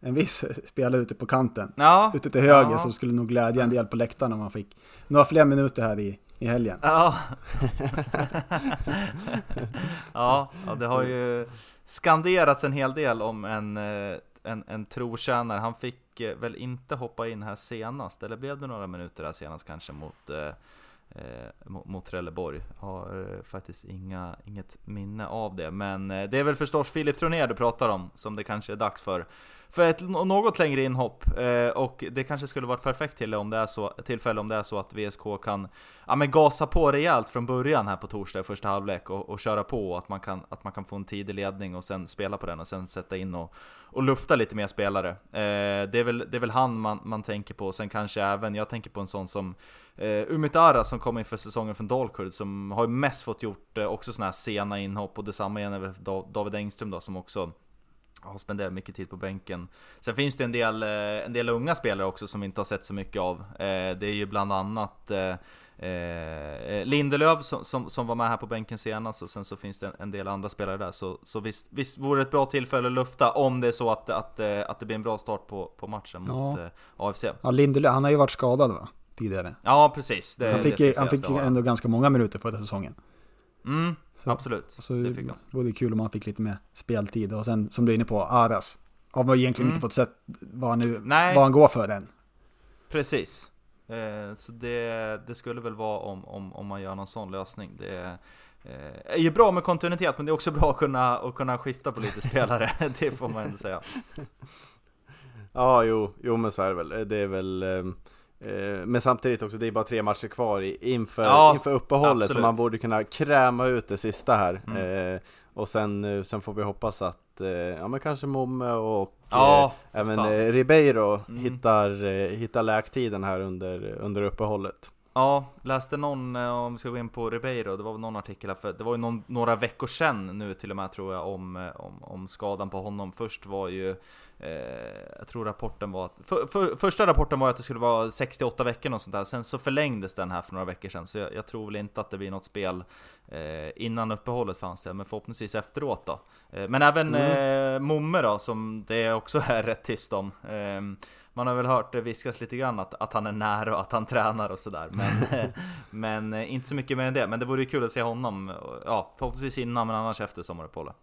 en viss <laughs> spelare ute på kanten, ja, ute till höger, Ja. som skulle nog glädja en del på läktaren om man fick några fler minuter här i, i helgen. Ja. <laughs> ja, ja, det har ju <laughs> skanderats en hel del om en, eh, en, en trotjänare. Han fick eh, väl inte hoppa in här senast, eller blev det några minuter här senast kanske mot, eh, eh, mot, mot Trelleborg? Har eh, faktiskt inga, inget minne av det, men eh, det är väl förstås Filip Tronér du pratar om, som det kanske är dags för. För ett något längre inhopp, eh, och det kanske skulle varit perfekt till om det är så, tillfälle om det är så att VSK kan ja, men gasa på rejält från början här på torsdag i första halvlek och, och köra på och att man, kan, att man kan få en tidig ledning och sen spela på den och sen sätta in och, och lufta lite mer spelare. Eh, det, är väl, det är väl han man, man tänker på, sen kanske även, jag tänker på en sån som eh, Umit Ara som kom inför säsongen från Dalkurd som har ju mest fått gjort eh, också såna här sena inhopp och detsamma gäller David Engström då som också har spenderat mycket tid på bänken. Sen finns det en del, eh, en del unga spelare också som vi inte har sett så mycket av. Eh, Det är ju bland annat eh, Lindelöf som, som, som var med här på bänken senast och sen så finns det en, del andra spelare där. Så, så visst, visst vore det ett bra tillfälle att lufta om det är så att, att, att det blir en bra start på, på matchen Ja. mot AFC. Ja, Lindelöf, han har ju varit skadad va? Tidigare. Ja precis, det, Han fick, han fick ändå ganska många minuter förra säsongen. Mm, Så- absolut, Så det fick han. vore det kul om han fick lite mer speltid. Och sen som du är inne på, Aras. Har man egentligen Mm. inte fått sett vad han, nu, Nej. vad han går för än. Precis. Eh, så det, det skulle väl vara om, om, om man gör någon sån lösning. Det eh, är ju bra med kontinuitet, men det är också bra att kunna, att kunna skifta på lite spelare. <laughs> det får man ändå säga. Ja, jo, jo men så är det väl. Det är väl eh, men samtidigt också, det är bara tre matcher kvar inför, Ja, inför uppehållet så absolut. man borde kunna kräma ut det sista här. Mm. Eh, och sen, eh, sen får vi hoppas att, eh, ja men kanske Momme och Ja, eh, även fan. eh, Ribeiro Mm. hittar, eh, hittar läktiden här under, under uppehållet. Ja, läste någon, eh, om vi ska gå in på Ribeiro, det var någon artikel här för det var ju någon, några veckor sedan nu till och med tror jag om, eh, om, om skadan på honom. Först var ju, eh, jag tror rapporten var att, för, för, första rapporten var att det skulle vara 68 veckor och sånt där, sen så förlängdes den här för några veckor sedan. Så jag, jag tror väl inte att det blir något spel eh, innan uppehållet fanns det, men förhoppningsvis efteråt då. Eh, men även eh, Momme då, som det också är rätt tyst om. Eh, man har väl hört det viskas lite grann att, att han är nära och att han tränar och sådär. Men, <laughs> eh, men eh, inte så mycket mer än det. Men det vore ju kul att se honom, ja förhoppningsvis innan men annars efter sommaruppehållet.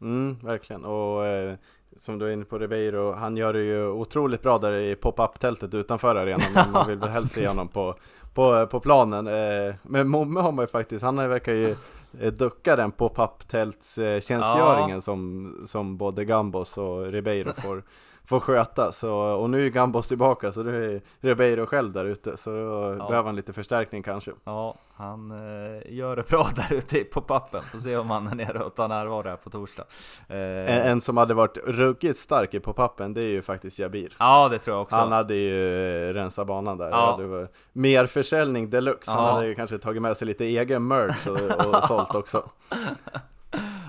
Mm, verkligen. Och eh, som du är inne på Ribeiro, han gör det ju otroligt bra där i pop-up-tältet utanför arenan. Men man vill väl helst se honom på, på, på planen. Eh, men Momme har man ju faktiskt, han verkar ju eh, ducka den pop-up-tältstjänstgöringen som, som både Gambos och Ribeiro får, får sköta. Så, och nu är Gambos tillbaka så nu är Ribeiro själv där ute. Så då behöver han lite förstärkning kanske. Ja, han eh, gör det bra <laughs> där ute på pappen. Får se om han är nere och tar närvaro här på torsdag. Eh, En, en som hade varit ruggigt stark i pop-upen, det är ju faktiskt Jabir. ja, det tror jag också. Han hade ju eh, rensat banan där. Ja. Det var mer försäljning deluxe. Han Ja. hade ju kanske tagit med sig lite egen merch och, och sålt också. <laughs>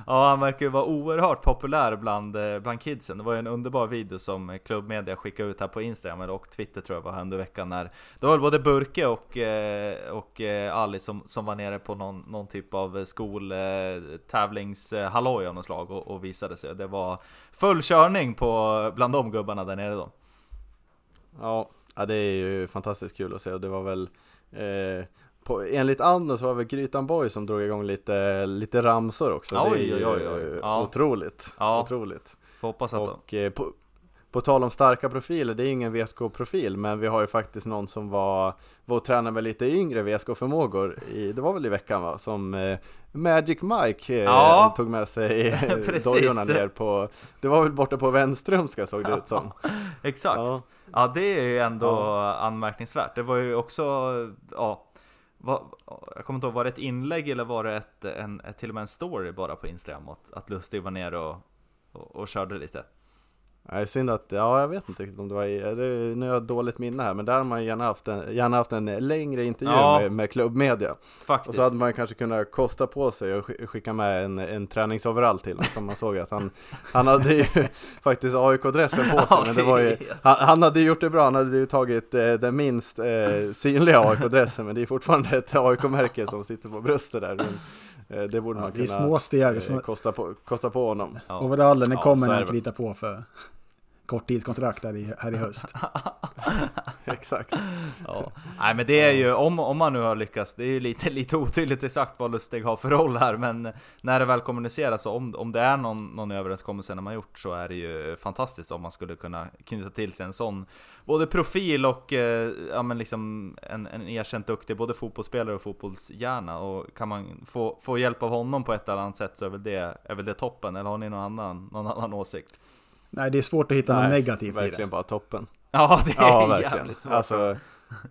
Ja, han verkar ju vara oerhört populär bland, eh, bland kidsen. Det var ju en underbar video som eh, klubbmedia skickade ut här på Instagram och Twitter tror jag var här under veckan när det var både Burke och, eh, och Ali som, som var nere på någon, någon typ av skoltävlingshalloj av något slag och, och visade sig. Det var full körning på, bland de gubbarna där nere då. Ja, ja, det är ju fantastiskt kul att se och det var väl eh, på, enligt Anno så var det Grytan Boy som drog igång lite, lite ramsor också. Oj, det är ju oj, oj. Ja. otroligt. Ja. otroligt. Får hoppas att Och eh, på, på tal om starka profiler, det är ingen VSK-profil, men vi har ju faktiskt någon som var, var och tränade med lite yngre VSK-förmågor, i, det var väl i veckan va, som eh, Magic Mike eh, Ja. <laughs> tog med sig <laughs> eh, dojorna ner på, det var väl borta på Vänstrumska såg det ut som. <laughs> Exakt. Ja. Ja. det är ju ändå anmärkningsvärt. Det var ju också, ja, Va, jag kommer inte ihåg, var det ett inlägg eller var det ett, en, ett, till och med en story bara på Instagram? Att, att Lustig var nere och, och, och körde lite. Nej, synd att, ja jag vet inte riktigt om det var det, nu har jag dåligt minne här, men där har man gärna haft en, gärna haft en längre intervju Ja. med, med klubbmedia. Och Faktiskt. så hade man kanske kunnat kosta på sig och sk- skicka med en, en träningsoverall till honom, som man såg att han, han hade ju <laughs> faktiskt AIK-dressen på sig, Ja, men det var ju, det- han, han hade gjort det bra, han hade ju tagit eh, den minst eh, synliga AIK-dressen, men det är fortfarande ett AIK-märke som sitter på bröstet där. Men, eh, det borde man Det är kunna små steg. eh, kosta, på, kosta på honom. Ja. overallen den Ja, kommer är det väl. krita på för korttidskontrakt här i, här i höst. <laughs> Exakt. Ja. Nej men det är ju, om, om man nu har lyckats, det är ju lite, lite otydligt exakt vad Lustig har för roll här Men när det väl kommuniceras, och om, om det är någon, någon överenskommelse när man gjort så är det ju fantastiskt om man skulle kunna knyta till sig en sån Både profil och eh, ja, men liksom en, en erkänt duktig både fotbollsspelare och fotbollshjärna Och kan man få, få hjälp av honom på ett eller annat sätt så är väl det, är väl det toppen, eller har ni någon annan, någon annan åsikt? Nej, det är svårt att hitta något Nej, negativt i Verkligen det. bara toppen. Ja det är Ja, verkligen. jävligt svårt Alltså,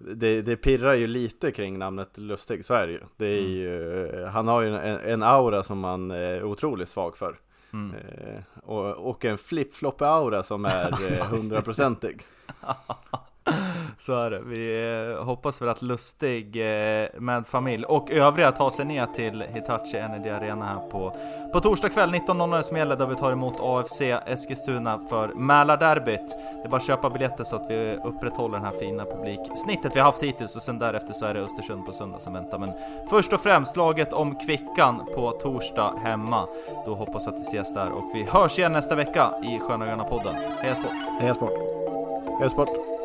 det, det pirrar ju lite kring namnet Lustig, så är det ju. Det är ju han har ju en, en aura som man är otroligt svag för. Mm. Eh, och, och en flip-flop-aura som är eh, <laughs> hundraprocentig. <laughs> <laughs> Så är det. Vi eh, hoppas väl att Lustig eh, med familj och övriga tar sig ner till Hitachi Energy Arena här på, på torsdag kväll 19.00 som gäller där vi tar emot AFC Eskilstuna för Mälarderbyt. Det är bara att köpa biljetter så att vi upprätthåller den här fina publiksnittet vi har haft hittills och sen därefter så är det Östersund på söndag som väntar. Men först och främst laget om Kvickan på torsdag hemma. Då hoppas att vi ses där och vi hörs igen nästa vecka i Sköna Gröna podden. Heja Sport! Heja sport! Heja Sport!